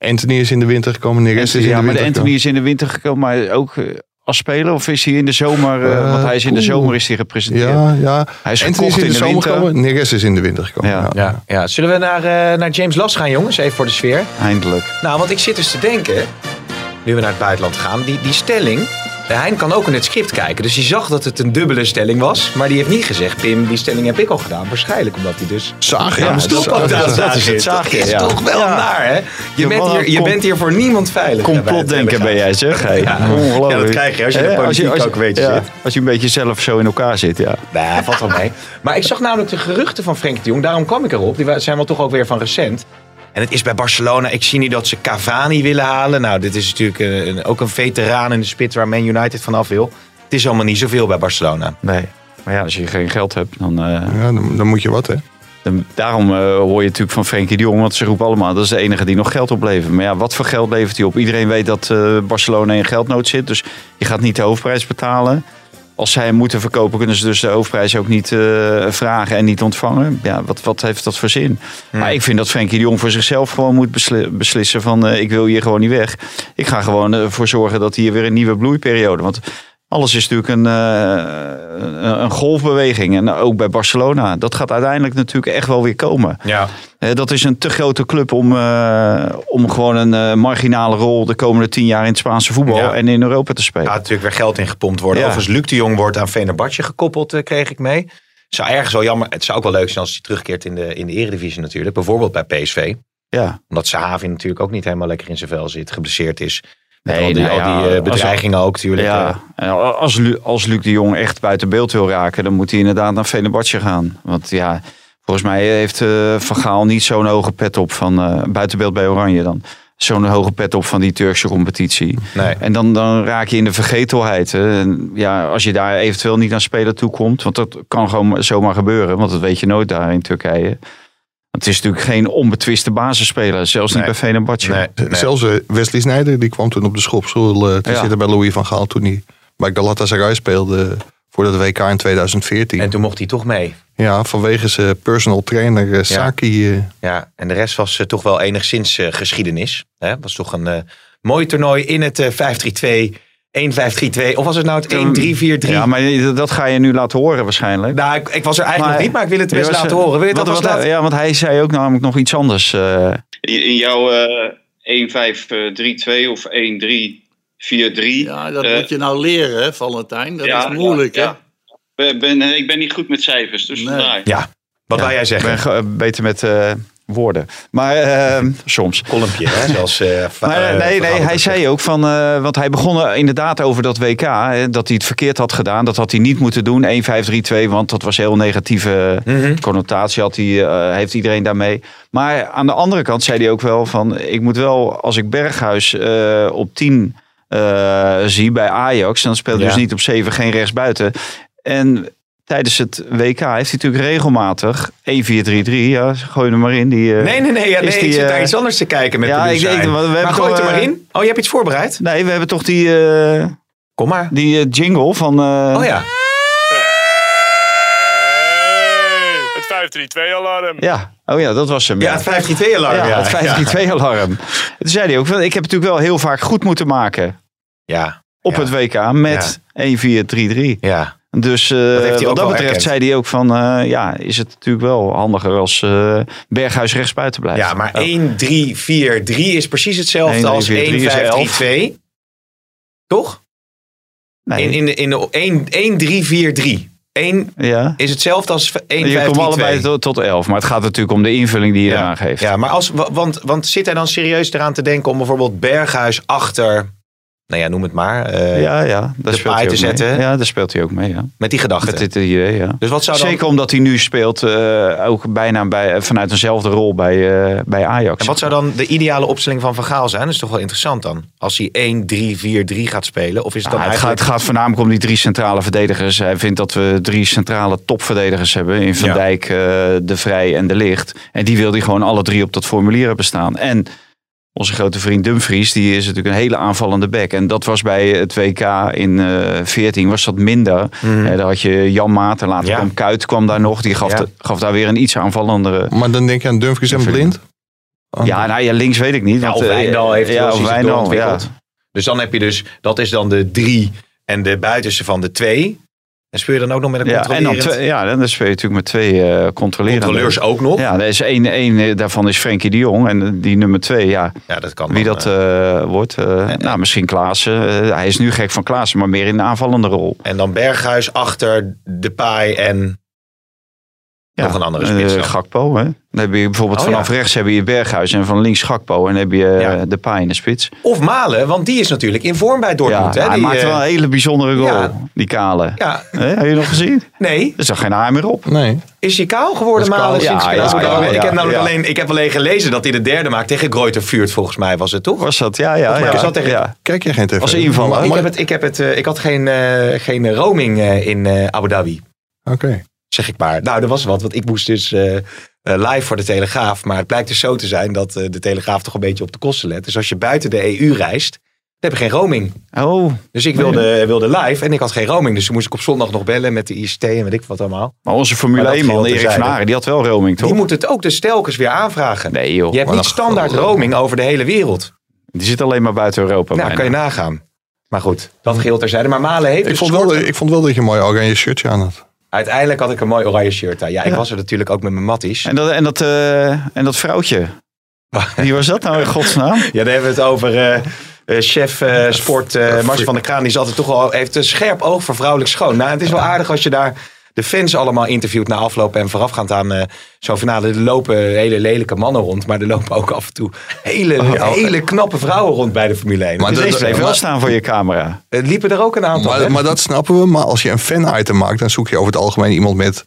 Anthony is in de winter gekomen, Neres is in ja, de maar de winter Anthony is in de winter gekomen, maar ook eh, als speler? Of is hij in de zomer, eh, Eh, want hij is in de zomer is hij gepresenteerd. Ja, ja. Hij is Anthony is gekocht in in de, de zomer winter. gekomen, Neres is in de winter gekomen. Ja. Ja. Ja, ja. Zullen we naar, eh, naar James Las gaan, jongens? Even voor de sfeer. Eindelijk. Nou, want ik zit dus te denken, nu we naar het buitenland gaan, die, die stelling. De Hein kan ook in het script kijken, dus die zag dat het een dubbele stelling was. Maar die heeft niet gezegd, Pim, die stelling heb ik al gedaan. Waarschijnlijk omdat hij dus... Zaag, Ja, ja. ook daar, dat is het zaagje, Dat is ja. toch wel Ja. naar, hè? Je, bent hier, je bent hier voor niemand veilig. Complotdenker ben jij zeg. Hey, Ja. Ongelooflijk. Ja, dat krijg je als je in de Hè, politiek als ook weet je ja, zit. Als je een beetje zelf zo in elkaar zit, ja. Nee, valt wel mee. Maar ik zag namelijk de geruchten van Frenkie de Jong. Daarom kwam ik erop. Die zijn wel toch ook weer van recent. En het is bij Barcelona. Ik zie nu dat ze Cavani willen halen. Nou, dit is natuurlijk een, een- ook een veteraan in de spits waar Man United vanaf wil. Het is allemaal niet zoveel bij Barcelona. Nee. Maar ja, als je geen geld hebt, dan... eh, Ja, dan, dan moet je wat, hè. dan- daarom eh, hoor je natuurlijk van Frenkie de Jong, want ze roepen allemaal, dat is de enige die nog geld oplevert. Maar ja, wat voor geld levert hij op? Iedereen weet dat eh, Barcelona in geldnood zit, dus je gaat niet de hoofdprijs betalen. Als zij hem moeten verkopen, kunnen ze dus de hoofdprijs ook niet eh, vragen en niet ontvangen. Ja, wat, wat heeft dat voor zin? Maar ik vind dat Frenkie de Jong voor zichzelf gewoon moet besli- beslissen van eh, ik wil hier gewoon niet weg. Ik ga gewoon ervoor zorgen dat hier weer een nieuwe bloeiperiode. Want alles is natuurlijk een, eh, een- een golfbeweging. En ook bij Barcelona. Dat gaat uiteindelijk natuurlijk echt wel weer komen. Ja. Eh, dat is een te grote club om, eh, om gewoon een marginale rol de komende tien jaar in het Spaanse voetbal Ja. en in Europa te spelen. gaat natuurlijk weer geld in gepompt worden. Ja. Overigens, Luc de Jong wordt aan Fenerbahce gekoppeld, kreeg ik mee. Zou ergens wel jammer. Het zou ook wel leuk zijn als hij terugkeert in de, in de Eredivisie natuurlijk. Bijvoorbeeld bij PSV. ja. Omdat Sahavi natuurlijk ook niet helemaal lekker in zijn vel zit. Geblesseerd is. Met Nee, al die, nou al die eh, als- bedreigingen ook natuurlijk. eh. Ja, en als, Lu- als Luc de Jong echt buiten beeld wil raken, dan moet hij inderdaad naar Fenerbahce gaan. Want ja, volgens mij heeft eh Van Gaal niet zo'n hoge pet op van eh buiten beeld bij Oranje dan. Zo'n hoge pet op van die Turkse competitie. Nee. En dan, dan raak je in de vergetelheid. Hè. En ja, als je daar eventueel niet aan spelen toekomt, want dat kan gewoon zomaar gebeuren, want dat weet je nooit daar in Turkije. Het is natuurlijk geen onbetwiste basisspeler, zelfs Nee. niet bij Fenerbahce. Nee, nee. Zelfs eh, Wesley Sneijder, die kwam toen op de schopstoel eh, te Ja. zitten bij Louis van Gaal. Toen hij bij Galatasaray speelde voor dat WK in 2014. En toen mocht hij toch mee. Ja, vanwege zijn personal trainer eh, Saki. eh, Ja, en de rest was eh, toch wel enigszins eh, geschiedenis. Hè? was toch een eh, mooi toernooi in het eh 5-3-2, 1-5-3-2. Of was het nou het 1-3-4-3? Ja, maar dat ga je nu laten horen waarschijnlijk. Nou, ik, ik was er eigenlijk Maar- nog niet, maar ik wil het best laten horen. Wil je het wat laten? Ja, want hij zei ook namelijk nog iets anders. eh. In jouw eh 1-5-3-2 of 1-3-4-3. Ja, dat Eh, moet je nou leren, hè, Valentijn. Dat ja, is moeilijk, ja, hè? ja. Ik Ben, ik ben niet goed met cijfers, dus Nee. vandaar. Ja, wat wou jij ik zeggen? ben ge- beter met eh, woorden. Maar eh, soms. Kolompje, hè? Zoals, eh, Maar, eh, nee, nee, hij zei ook van, eh, want hij begon er inderdaad over dat WK, hè, dat hij het verkeerd had gedaan. Dat had hij niet moeten doen, 1-5-3-2, want dat was heel negatieve Mhm. connotatie, had hij, eh, heeft iedereen daarmee. Maar aan de andere kant zei hij ook wel van, ik moet wel, als ik Berghuis eh, op 10 eh, zie bij Ajax, dan speelt hij Ja. dus niet op 7, geen rechtsbuiten. En tijdens het WK heeft hij natuurlijk regelmatig 1-4-3-3, ja, gooi hem er maar in. Die, eh, Nee, nee, nee. Ja, is nee die, ik zit eh, naar iets anders te kijken met ja, de ik denk, we hebben Maar gooi het er toch, maar eh, in. Oh, je hebt iets voorbereid? Nee, we hebben toch die, eh, Kom maar. die eh, jingle van... eh, Oh ja. Het 532-alarm. Ja, oh ja, dat was hem. Ja, het 5-3-2-alarm. Ja, Ja, het 532-alarm. Toen zei hij ook, ik heb natuurlijk wel heel vaak goed moeten maken Ja, op Ja. het WK met 1-4-3-3. ja. Dus eh, ook wat dat betreft erkend. zei hij ook van, eh, ja, is het natuurlijk wel handiger als eh, Berghuis rechtsbuiten blijft. Ja, maar Oh. 1-3-4-3 is precies hetzelfde 1-3-4-3 als is 1-5-3-2. Toch? Nee. In, in, de- in de 1-3-4-3. 1 ja. is hetzelfde als 1-5-3-2. Je komt allebei tot, tot 11, maar het gaat natuurlijk om de invulling die je eraan geeft. Ja, maar als, wa- want, want zit hij dan serieus eraan te denken om bijvoorbeeld Berghuis achter nou ja, noem het maar. eh, ja, ja. Daar de speelt hij te zetten. Ja, daar speelt hij ook mee, ja. Met die gedachte. Met dit idee, ja. Dus wat zou dan, Zeker omdat hij nu speelt, eh, ook bijna bij, vanuit dezelfde rol bij, eh, bij Ajax. en wat zou dan de ideale opstelling van Van Gaal zijn? Dat is toch wel interessant dan. Als hij 1-3-4-3 gaat spelen. Of is het dan Ah, het, gaat, eigenlijk... het gaat voornamelijk om die drie centrale verdedigers. Hij vindt dat we drie centrale topverdedigers hebben. In Van Ja. Dijk, De Vrij en De Licht. En die wil hij gewoon alle drie op dat formulier hebben staan. En onze grote vriend Dumfries, die is natuurlijk een hele aanvallende back. En dat was bij het WK in eh 14 was dat minder. Eh, daar had je Jan Maarten, later Ja. kwam Kuit kwam daar nog. Die gaf, Ja. de- gaf daar weer een iets aanvallendere... Maar dan denk je aan Dumfries en Blind? Ja, nou ja, links weet ik niet. Ja, want, of eh, Wijndal heeft ja, Wijndal, doorontwikkeld. ja. Dus dan heb je dus, dat is dan de drie en de buitenste van de twee. En speel je dan ook nog met een Ja, en dan twee, ja, dan speel je natuurlijk met twee eh controlerende. controleurs ook nog. Ja, er is één, één eh, daarvan is Frenkie de Jong. En die nummer twee, ja, Ja, dat kan wie dan, dat eh. wordt. eh, nou, misschien Klaassen. Hij is nu gek van Klaassen, maar meer in de aanvallende rol. En dan Berghuis achter de paai en Ja, nog een andere eh, spits. dan. Gakpo, hè. Dan heb je bijvoorbeeld Oh, vanaf ja. rechts heb je Berghuis en van links Gakpo. En dan heb je eh, Ja. de paai in de spits. Of Malen, want die is natuurlijk in vorm bij Dortmund. ja, hè? hij Die, maakt eh, wel een hele bijzondere goal, ja. die kale. Ja, Hè, heb je nog gezien? nee. Er zag geen haar meer op. Nee. Is hij kaal geworden, Malen? sinds Ja, gedaan? ja, ja, Want ik heb namelijk ja. alleen, ik heb alleen gelezen dat hij de derde maakt tegen Greuter Vuurt, volgens mij was het toch? Was dat? Ja, ja, ja. is dat tegen- ja. Kijk je geen tv? Als ik, heb het, ik, heb het, eh, ik had geen, eh, geen roaming eh, in eh, Abu Dhabi. Oké. Zeg ik maar. Nou, er was wat. Want ik moest dus eh, eh, live voor de Telegraaf. Maar het blijkt dus zo te zijn dat eh, de Telegraaf toch een beetje op de kosten let. Dus als je buiten de EU reist, dan heb je geen roaming. Oh, Dus ik wilde, wilde live en ik had geen roaming. Dus toen moest ik op zondag nog bellen met de ICT en weet ik wat allemaal. maar onze Formule Maar dat 1-man, geheel Erik van. Haren, die had wel roaming, toch? Die moet het ook dus telkens weer aanvragen. Nee joh, Je hebt niet standaard roaming over de hele wereld. die zit alleen maar buiten Europa. Nou, bijna. kan je nagaan. Maar goed, dat geheel terzijde. Maar Malen heeft Ik dus vond, wel, ik vond wel dat je een mooi oranje shirtje aan had. Uiteindelijk had ik een mooi oranje shirt aan. Ja, ik was er natuurlijk ook met mijn matties. En dat, en, dat, eh, en dat vrouwtje, wie was dat nou in godsnaam? Ja, daar hebben we het over. eh, eh, chef sport eh Mars van der Kraan. Die is altijd toch wel, heeft een scherp oog voor vrouwelijk schoon. Nou, het is wel aardig als je daar de fans allemaal interviewt na afloop. En voorafgaand aan eh, zo'n finale. Er lopen hele lelijke mannen rond. Maar er lopen ook af en toe hele, hele knappe vrouwen rond bij de Formule 1. Maar Dus Bleef bleef wel staan voor je camera. Het liepen er ook een aantal. Maar, maar dat snappen we. Maar als je een fan-item maakt, dan zoek je over het algemeen iemand met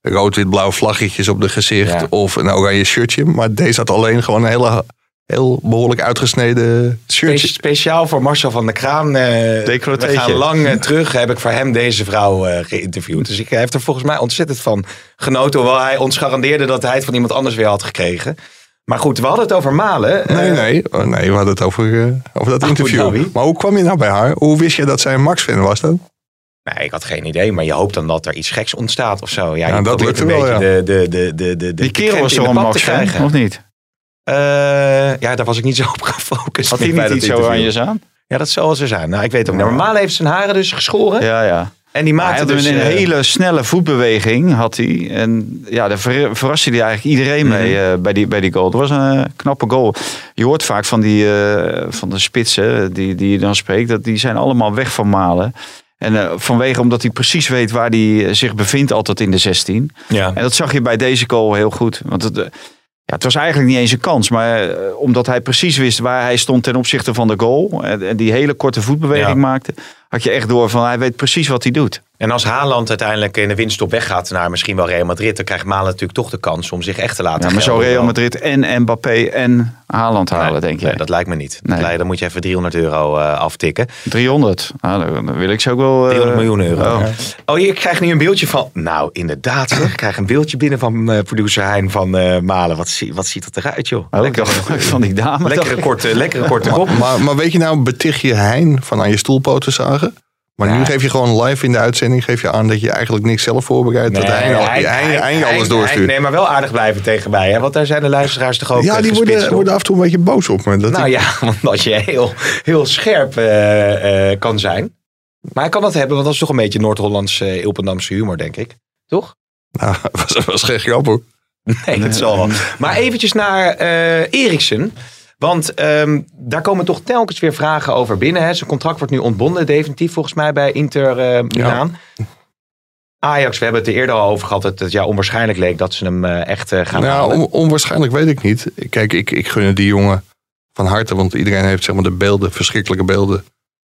rood-wit-blauw vlaggetjes op de gezicht. Ja. Of een oranje shirtje. Maar deze had alleen gewoon een hele, heel behoorlijk uitgesneden Spe- shirtje. Speciaal voor Marcel van der Kraan. eh we gaan lang eh, terug. Heb ik voor hem deze vrouw eh, geïnterviewd. Dus ik heb er volgens mij ontzettend van genoten. Hoewel hij ons garandeerde dat hij het van iemand anders weer had gekregen. Maar goed, we hadden het over Malen. Nee, nee, oh, nee, we hadden het over, over dat Abu interview. Maar hoe kwam je nou bij haar? Hoe wist je dat zij een Max-fan was dan? Nee, ik had geen idee. Maar je hoopt dan dat er iets geks ontstaat of zo. Ja, dat lukte een wel, beetje de, de, de, de, de, Die de kerel was te Max krijgen. of niet? Eh, ja, daar was ik niet zo op gefocust. Had hij niet iets oranjes aan? Ja, dat zal zo zijn. Nou, ik weet het ook niet. Malen heeft zijn haren dus geschoren. Ja, ja. En die maakte dus... een eh, hele snelle voetbeweging, had hij. En ja, daar ver- verraste hij eigenlijk iedereen Mhm. mee eh, bij, die, bij die goal. Het was een knappe goal. Je hoort vaak van, die, van de spitsen die, die je dan spreekt, dat die zijn allemaal weg van Malen. En vanwege omdat hij precies weet waar hij zich bevindt altijd in de 16. Ja. En dat zag je bij deze goal heel goed. Want het, ja, het was eigenlijk niet eens een kans. Maar eh, omdat hij precies wist waar hij stond ten opzichte van de goal. En, en die hele korte voetbeweging Ja. maakte. Had je echt door van hij weet precies wat hij doet. En als Haaland uiteindelijk in de winststop weggaat naar misschien wel Real Madrid, dan krijgt Malen natuurlijk toch de kans om zich echt te laten Ja, maar zo. Real Madrid en Mbappé en Haaland halen, Nee, denk je. Nee, dat lijkt me niet. Nee. Dan moet je even 300 euro eh, aftikken. 300. Nou, dan wil ik ze ook wel... eh, 300 miljoen euro. oh. Oh, ik krijg nu een beeldje van... Nou, inderdaad zeg. Ik krijg een beeldje binnen van eh, producer Hein van eh, Malen. Wat, wat ziet dat eruit, joh. Oh, dacht van die dame. lekkere, korte, lekkere korte kop. Maar, maar weet je nou, beticht je Hein van aan je stoelpoten Maar nu geef je gewoon live in de uitzending geef je aan dat je eigenlijk niks zelf voorbereidt. dat Hein, al- je alles doorstuurt. Nee, maar wel aardig blijven tegen mij. Hè? Want daar zijn de luisteraars toch ook ja, eh, die worden, worden af en toe een beetje boos op me. Dat Nou ik- ja, want als je heel, heel scherp eh, eh, kan zijn. Maar hij kan dat hebben, want dat is toch een beetje Noord-Hollands uh, Ilpendamse humor, denk ik. Toch? Nou, was, was geen grap hoor. Nee, dat zal wel. Maar eventjes naar eh Eriksen. Want ehm, daar komen toch telkens weer vragen over binnen. Hè. Zijn contract wordt nu ontbonden, definitief volgens mij bij Inter Milaan. Ajax, we hebben het er eerder al over gehad dat het ja, onwaarschijnlijk leek dat ze hem eh, echt eh, gaan nou, halen. on- onwaarschijnlijk weet ik niet. Kijk, ik, ik gun die jongen van harte. Want iedereen heeft zeg maar, de beelden, verschrikkelijke beelden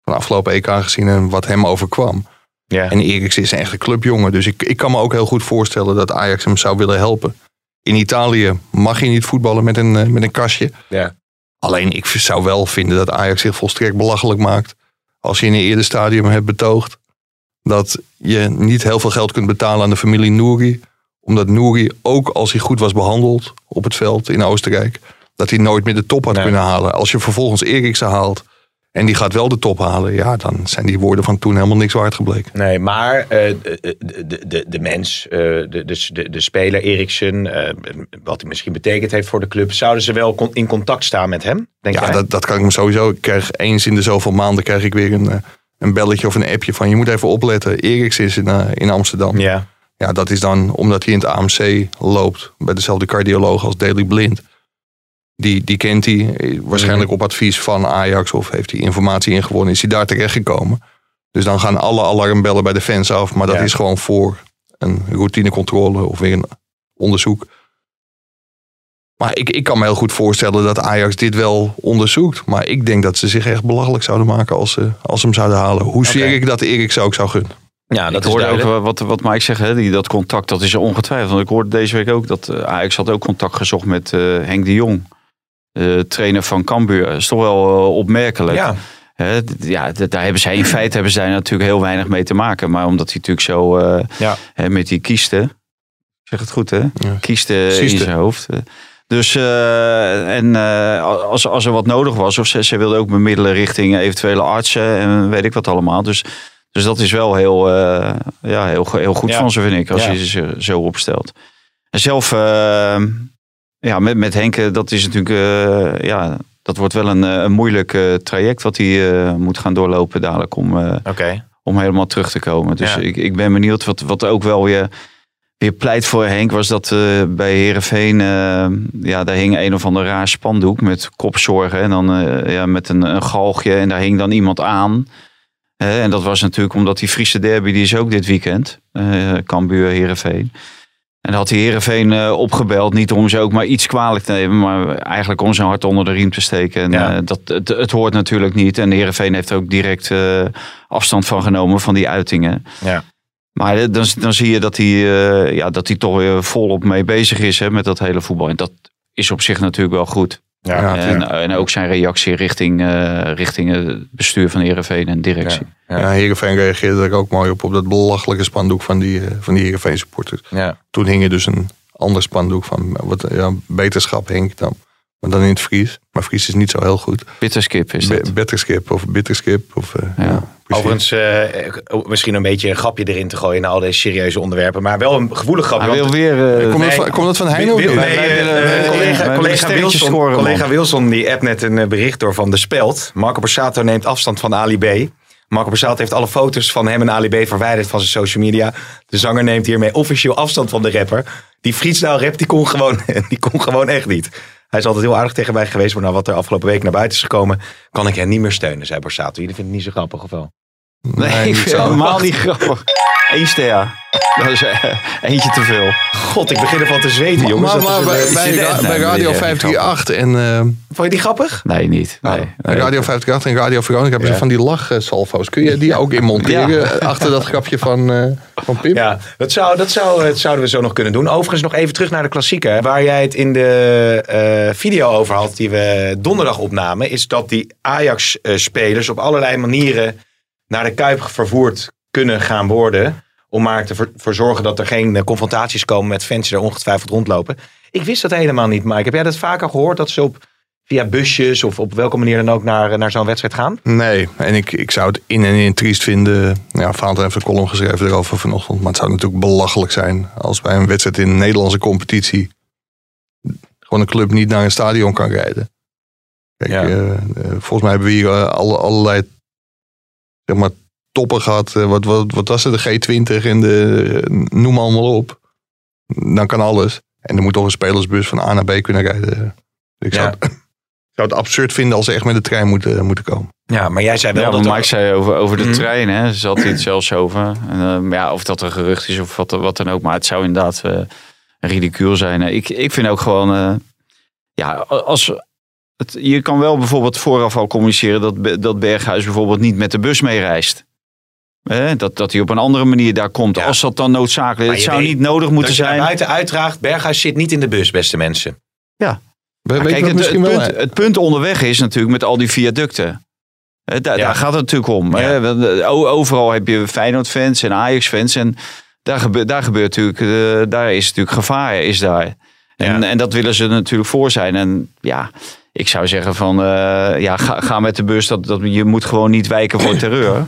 van afgelopen EK gezien en wat hem overkwam. Ja. En Eriksen is een echte clubjongen. Dus ik, ik kan me ook heel goed voorstellen dat Ajax hem zou willen helpen. In Italië mag je niet voetballen met een, met een kastje. Ja. Alleen ik zou wel vinden dat Ajax zich volstrekt belachelijk maakt. Als je in een eerder stadium hebt betoogd dat je niet heel veel geld kunt betalen aan de familie Nouri. Omdat Nouri, ook als hij goed was behandeld op het veld in Oostenrijk, dat hij nooit meer de top had Nee. kunnen halen. Als je vervolgens Eriksen haalt en die gaat wel de top halen, ja, dan zijn die woorden van toen helemaal niks waard gebleken. Nee, maar eh, de, de, de, mens, eh, de, de, de, de speler Eriksen, eh, wat hij misschien betekend heeft voor de club, zouden ze wel con- in contact staan met hem? Denk ja, jij? dat, dat kan ik me sowieso. Ik krijg eens in de zoveel maanden krijg ik weer een, een belletje of een appje van je moet even opletten. Eriksen is in, in Amsterdam. Ja. Ja, dat is dan omdat hij in het AMC loopt bij dezelfde cardioloog als Daley Blind. Die, die kent hij waarschijnlijk op advies van Ajax of heeft hij informatie ingewonnen, is hij daar terechtgekomen. Dus dan gaan alle alarmbellen bij de fans af, maar dat Ja. is gewoon voor een routinecontrole of weer een onderzoek. Maar ik, ik kan me heel goed voorstellen dat Ajax dit wel onderzoekt. Maar ik denk dat ze zich echt belachelijk zouden maken als ze, als ze hem zouden halen. Hoe zeer Oké. ik dat Erik zou ook zou gunnen. Ja, dat ik hoorde ook duidelijk. wat, wat Mike zegt, hè, die, dat contact, dat is er ongetwijfeld. Want ik hoorde deze week ook dat eh, Ajax had ook contact gezocht met eh, Henk de Jong. Eh, trainer van Cambuur. Dat is toch wel eh, opmerkelijk. Ja. Ja, daar hebben zij in feite hebben zij natuurlijk heel weinig mee te maken. Maar omdat hij natuurlijk zo eh, Ja. met die kiesten. Ik zeg het goed hè? Ja. Kiesten in zijn hoofd. eh. Dus eh, en eh, als, als er wat nodig was, of ze, ze wilde ook bemiddelen richting eventuele artsen en weet ik wat allemaal. Dus, dus dat is wel heel, eh, ja, heel, heel goed Ja. van ze, vind ik, als je ze zo opstelt. En zelf, eh, ja, met, met Henk, dat is natuurlijk, eh, ja, dat wordt wel een, eh, een moeilijk eh, traject wat hij eh, moet gaan doorlopen dadelijk om, eh, om helemaal terug te komen. Dus Ja. ik, ik ben benieuwd wat, wat ook wel weer, weer pleit voor Henk was dat eh, bij Herenveen, ja, daar hing een of ander raar spandoek met kopzorgen en dan eh, ja, met een, een galgje en daar hing dan iemand aan. En dat was natuurlijk omdat die Friese derby, die is ook dit weekend. eh Cambuur, Herenveen. En had die Herenveen eh, opgebeld, niet om ze ook maar iets kwalijk te nemen, maar eigenlijk om zijn hart onder de riem te steken. En, Ja. eh, dat, het, het hoort natuurlijk niet. En de Herenveen heeft er ook direct eh, afstand van genomen van die uitingen. Ja. Maar dan, dan zie je dat hij, ja, dat hij toch weer volop mee bezig is hè, met dat hele voetbal. En dat is op zich natuurlijk wel goed. Ja, Ja, en, en ook zijn reactie richting, eh, richting het bestuur van Herenveen en directie. Ja. Ja, Heerenveen reageerde er ook mooi op, op dat belachelijke spandoek van die, eh, van die Heerenveen supporters. Ja. Toen hing er dus een ander spandoek van wat, ja, beterschap Henk dan. Maar dan in het Fries. Maar Fries is niet zo heel goed. Bitterskip is dat. Betterskip of bitterskip. Of, eh, Ja. Overigens, eh, misschien een beetje een grapje erin te gooien naar al deze serieuze onderwerpen. Maar wel een gevoelig grapje. Hij wil weer... eh, Komt, dat Nee. van, komt dat van Heino? nee, wij willen- wij collega, Wilson, scoren, collega Wilson die appt net een bericht door van De Speld. Marco Borsato neemt afstand van Ali B. Marco Borsato heeft alle foto's van hem en Ali B verwijderd van zijn social media. De zanger neemt hiermee officieel afstand van de rapper. Die freestyle rap die kon gewoon, die kon gewoon echt niet. Hij is altijd heel aardig tegen mij geweest, maar nou wat er afgelopen week naar buiten is gekomen, kan ik hem niet meer steunen, zei Borsato. Jullie vinden het niet zo grappig of wel? Nee, ik vind het helemaal niet grappig. Eén ster. Dat is eh, eentje te veel. God, ik begin ervan te zweten, jongens. maar maar bij, bij, Radio nee, 538 en, eh, Vond je die grappig? Nee, niet. Nee. bij Nee. Radio 538 en Radio Veronica hebben Ja. ze van die lachsalvo's. Kun je die ook inmonteren Ja. achter dat grapje van, eh, van Pim? Ja, dat, zou, dat, zou, dat zouden we zo nog kunnen doen. Overigens nog even terug naar de klassieker. Waar jij het in de eh, video over had die we donderdag opnamen. Is dat die Ajax-spelers op allerlei manieren naar de Kuip vervoerd kunnen gaan worden. Om maar te voor zorgen dat er geen eh, confrontaties komen met fans die er ongetwijfeld rondlopen. Ik wist dat helemaal niet, Mike. Heb jij dat vaker gehoord? Dat ze op, via busjes of op welke manier dan ook naar, naar zo'n wedstrijd gaan? Nee, en ik, ik zou het in en in triest vinden. Ja, Vaanten heeft een column geschreven erover vanochtend. Maar het zou natuurlijk belachelijk zijn als bij een wedstrijd in een Nederlandse competitie. gewoon een club niet naar een stadion kan rijden. Kijk, Ja. eh, eh, volgens mij hebben we hier eh, alle, allerlei zeg maar, toppen gehad. Eh, wat, wat, wat was het? De G20 en de. eh, noem allemaal op. Dan kan alles. En er moet toch een spelersbus van A naar B kunnen rijden. Dus ik zou, Ja. het, ik zou het absurd vinden als ze echt met de trein moeten, moeten komen. Ja, maar jij zei wel Ja, dat er- Mike zei over, over de Mhm. trein, hè. Ze had het zelfs over. En, eh, ja, of dat een gerucht is of wat, wat dan ook. Maar het zou inderdaad eh ridicuul zijn. Eh, Ik, ik vind ook gewoon... eh, ja, als, het, je kan wel bijvoorbeeld vooraf al communiceren dat, dat Berghuis bijvoorbeeld niet met de bus meereist. Hè, dat, dat hij op een andere manier daar komt. Als dat dan noodzakelijk is. Het zou weet niet nodig moeten zijn. buiten uitdraagt, Berghuis zit niet in de bus, beste mensen. Ja. We kijk, het, misschien het wel. punt, het punt onderweg is natuurlijk met al die viaducten. Hè, Daar, Ja. daar gaat het natuurlijk om. Overal heb je Feyenoord-fans en Ajax-fans. En daar gebeurt, daar gebeurt natuurlijk, eh, daar is natuurlijk gevaar is daar. En, en dat willen ze natuurlijk voor zijn. En ja, ik zou zeggen van, eh, ja, ga, ga met de bus. Dat, dat, je moet gewoon niet wijken voor terreur.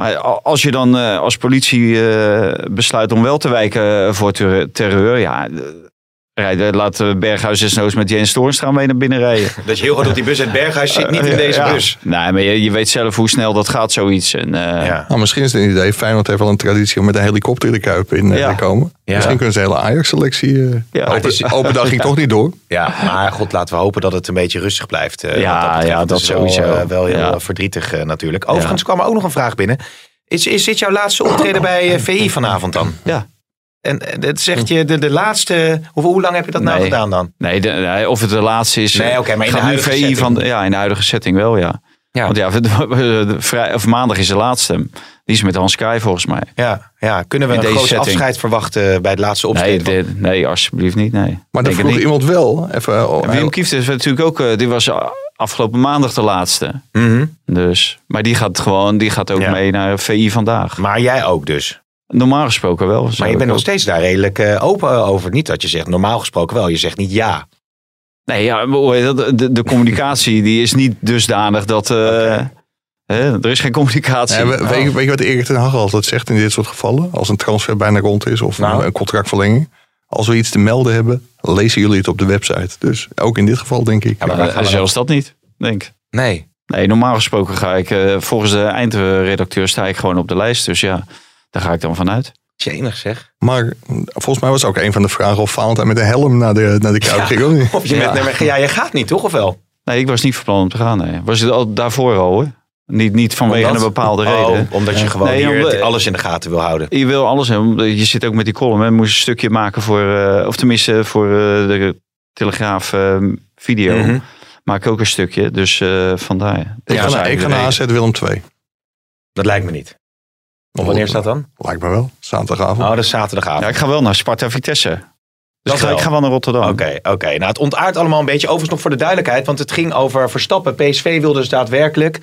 Maar als je dan eh, als politie eh, besluit om wel te wijken voor ter- terreur, ja, rijden, laat Berghuis desnoods met Jens Toornstra mee naar binnen rijden. Dat je heel goed op die bus uit Berghuis zit niet in deze Ja. bus. Nee, maar je, je weet zelf hoe snel dat gaat, zoiets. En, eh, Nou, misschien is het een idee. Feyenoord heeft wel een traditie om met een helikopter in de Kuip in eh, Ja. te komen. Ja. Misschien kunnen ze de hele Ajax-selectie... eh Ja. open, het is- open dag ging toch niet door. Ja, maar god, laten we hopen dat het een beetje rustig blijft. eh, Ja, dat, betreft. ja, dat is wel, sowieso. wel heel Ja. verdrietig natuurlijk. Overigens kwam er ook nog een vraag binnen. Is, is dit jouw laatste optreden bij VI vanavond dan? Ja. En eh, dat zegt je de, de laatste... Hoe, hoe lang heb je dat nou Nee. gedaan dan? Nee, de- nee, of het de laatste is. Nee, oké, maar in de huidige VI setting. Van, ja, in de huidige setting wel, ja. Ja. Want ja, de- vrij, of maandag is de laatste. Die is met Hans Kraaij volgens mij. Ja, ja. kunnen we In een groot setting. afscheid verwachten bij het laatste Nee, optreden? dit- nee, alsjeblieft niet. Nee. Maar dan vroeg iemand wel... Even, oh, En Wim Kieft is natuurlijk ook, eh, die was afgelopen maandag de laatste. Mhm. Dus, maar die gaat gewoon, die gaat ook Ja. mee naar VI vandaag. Maar jij ook dus. Normaal gesproken wel. Maar je bent nog steeds daar redelijk eh, open over. Niet dat je zegt normaal gesproken wel. Je zegt niet ja. Nee, ja, de, de communicatie die is niet dusdanig dat. eh, hè, er is geen communicatie. Ja, we- weet, je- weet je wat Erik ten Hag altijd zegt in dit soort gevallen? Als een transfer bijna rond is of Nou. een, een contractverlenging. Als we iets te melden hebben, lezen jullie het op de website. Dus ook in dit geval denk ik. Ja, maar eh, er- zelfs dat niet, denk ik. Nee. Nee, normaal gesproken ga ik, eh, volgens de eindredacteur sta ik gewoon op de lijst. Dus ja, daar ga ik dan vanuit. Jemig zeg. Maar volgens mij was ook een van de vragen of Valentijn met een helm naar de, naar de Kuip Ja. ging. Of niet? Of je Ja. met, nee, ja, je gaat niet toch of wel? Nee, ik was niet van plan om te gaan. Nee. Was het al daarvoor al hoor. Niet, niet vanwege Omdat? een bepaalde Oh, reden. omdat je gewoon Nee, hier omdat- alles in de gaten wil houden. Je wil alles hebben. Je zit ook met die column. Hè. Moest een stukje maken voor, eh, of tenminste voor eh, de Telegraaf eh, video. Mhm. Maak ik ook een stukje. Dus eh vandaar. Ik ga, naar- ik ga de naar. AZ Willem 2. Dat lijkt me niet. Of wanneer is dat dan? Lijkt me wel. Zaterdagavond. Oh, dat is zaterdagavond. Ja, ik ga wel naar Sparta Vitesse. Dus Dat ik ga, wel. ik ga wel naar Rotterdam. Oké, oké. Nou, het ontaart allemaal een beetje. Overigens nog voor de duidelijkheid, want het ging over Verstappen. PSV wilde dus daadwerkelijk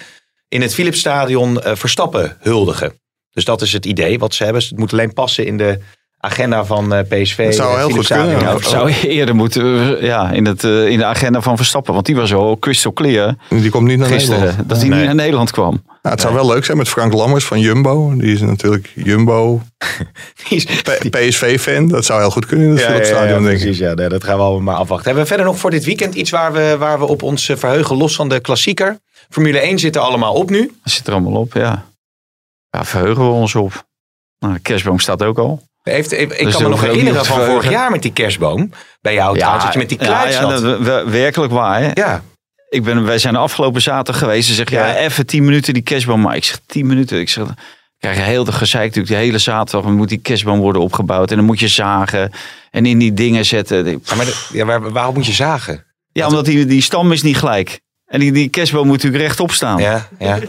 in het Philipsstadion eh, Verstappen huldigen. Dus dat is het idee wat ze hebben. Het moet alleen passen in de agenda van eh, PSV. Dat zou eh, heel goed kunnen. Ja, Ja, zou je eerder moeten, eh, ja, in, het, eh, in de agenda van Verstappen. Want die was al crystal clear Die komt niet naar gisteren. Nederland. Dat hij Nee. niet naar Nederland kwam. Nou, het zou wel leuk zijn met Frank Lammers van Jumbo. Die is natuurlijk Jumbo Die is- P- PSV-fan. Dat zou heel goed kunnen in het Ja, ja, ja, Philipsstadion, denk ik. precies. Ja, nee, dat gaan we allemaal maar afwachten. Hebben we verder nog voor dit weekend iets waar we, waar we op ons verheugen, los van de klassieker? Formule 1 zit er allemaal op nu. Dat zit er allemaal op, ja. Ja, verheugen we ons op. Nou, de kerstboom staat ook al. Heeft, ik Dus kan me nog herinneren van vorig jaar met die kerstboom. Bij jou trouwens, dat je met die kluit ja, zat. dat- we- werkelijk waar. Hè? Ja, Ik ben, wij zijn de afgelopen zaterdag geweest. Ze zeggen, ja, Ja. even tien minuten die kerstboom. Maar ik zeg, tien minuten. Ik zeg, krijg je heel de gezeik natuurlijk. Die hele zaterdag moet die kerstboom worden opgebouwd. En dan moet je zagen en in die dingen zetten. Ja, maar de- ja, waar, waarom moet je zagen? Ja, omdat die, die stam is niet gelijk. En die, die kerstboom moet natuurlijk rechtop staan. Ja, ja.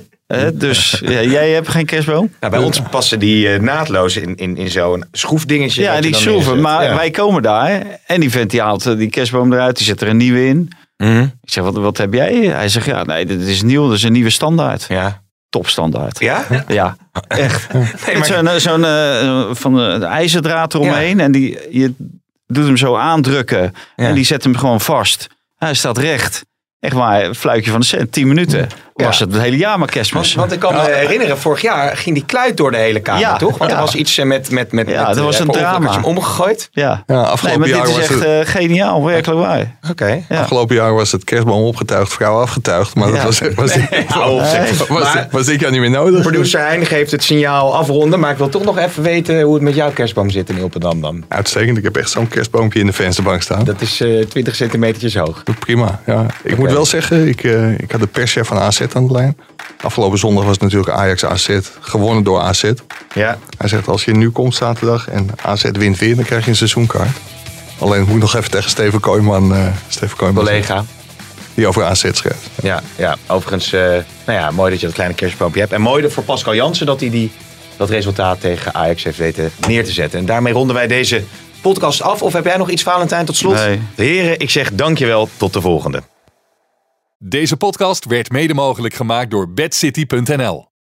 Dus ja, jij hebt geen kerstboom? Nou, bij ons passen die eh, naadloos in, in, in zo'n schroefdingetje. Ja, die schroeven. Maar Ja. wij komen daar. En die vent die haalt eh, die kerstboom eruit. Die zet er een nieuwe in. Mhm. Ik zeg, wat, wat heb jij? Hij zegt, ja, nee, dit is nieuw. Dat is een nieuwe standaard. Ja. Topstandaard. Ja? Ja, echt. Nee, Met maar, zo'n eh, zo'n van de ijzerdraad eromheen. En die, je doet hem zo aandrukken. Ja. En die zet hem gewoon vast. Hij staat recht. Echt waar, een fluitje van de cent. 10 minuten. Was het het hele jaar maar kerstmis. want, want ik kan me herinneren, vorig jaar ging die kluit door de hele kamer, Ja, toch? Want er was iets eh, met... met, met Ja, met, dat was eh, een drama. hem omgegooid. ja. Ja, Nee, afgelopen, maar jaar dit is was echt het, eh, geniaal. Werkelijk waar. Oké. Ja. afgelopen jaar was het kerstboom opgetuigd, vrouw afgetuigd. Maar dat was, was, zeg. was, dit jaar niet meer nodig. Producer Hein geeft het signaal afronden, maar ik wil toch nog even weten hoe het met jouw kerstboom zit in Ilpendam dan. Uitstekend. Ik heb echt zo'n kerstboompje in de vensterbank staan. Dat is eh 20 centimetertjes hoog. Prima. Ja. Ik moet wel zeggen, ik, eh, ik had de perschef van AZ aan de lijn. Afgelopen zondag was het natuurlijk Ajax AZ, gewonnen door AZ. Ja. Hij zegt, als je nu komt zaterdag en AZ wint weer, dan krijg je een seizoenkaart. Alleen moet ik nog even tegen Steven Kooijman, eh Steven Kooijman Collega. die over AZ schrijft. Ja, ja. overigens, eh, nou ja, mooi dat je dat kleine kerstboompje hebt. En mooi voor Pascal Jansen dat hij die, dat resultaat tegen Ajax heeft weten neer te zetten. En daarmee ronden wij deze podcast af. Of heb jij nog iets, Valentijn, tot slot? Nee. Heren, ik zeg dankjewel. Tot de volgende. Deze podcast werd mede mogelijk gemaakt door bedcity.nl.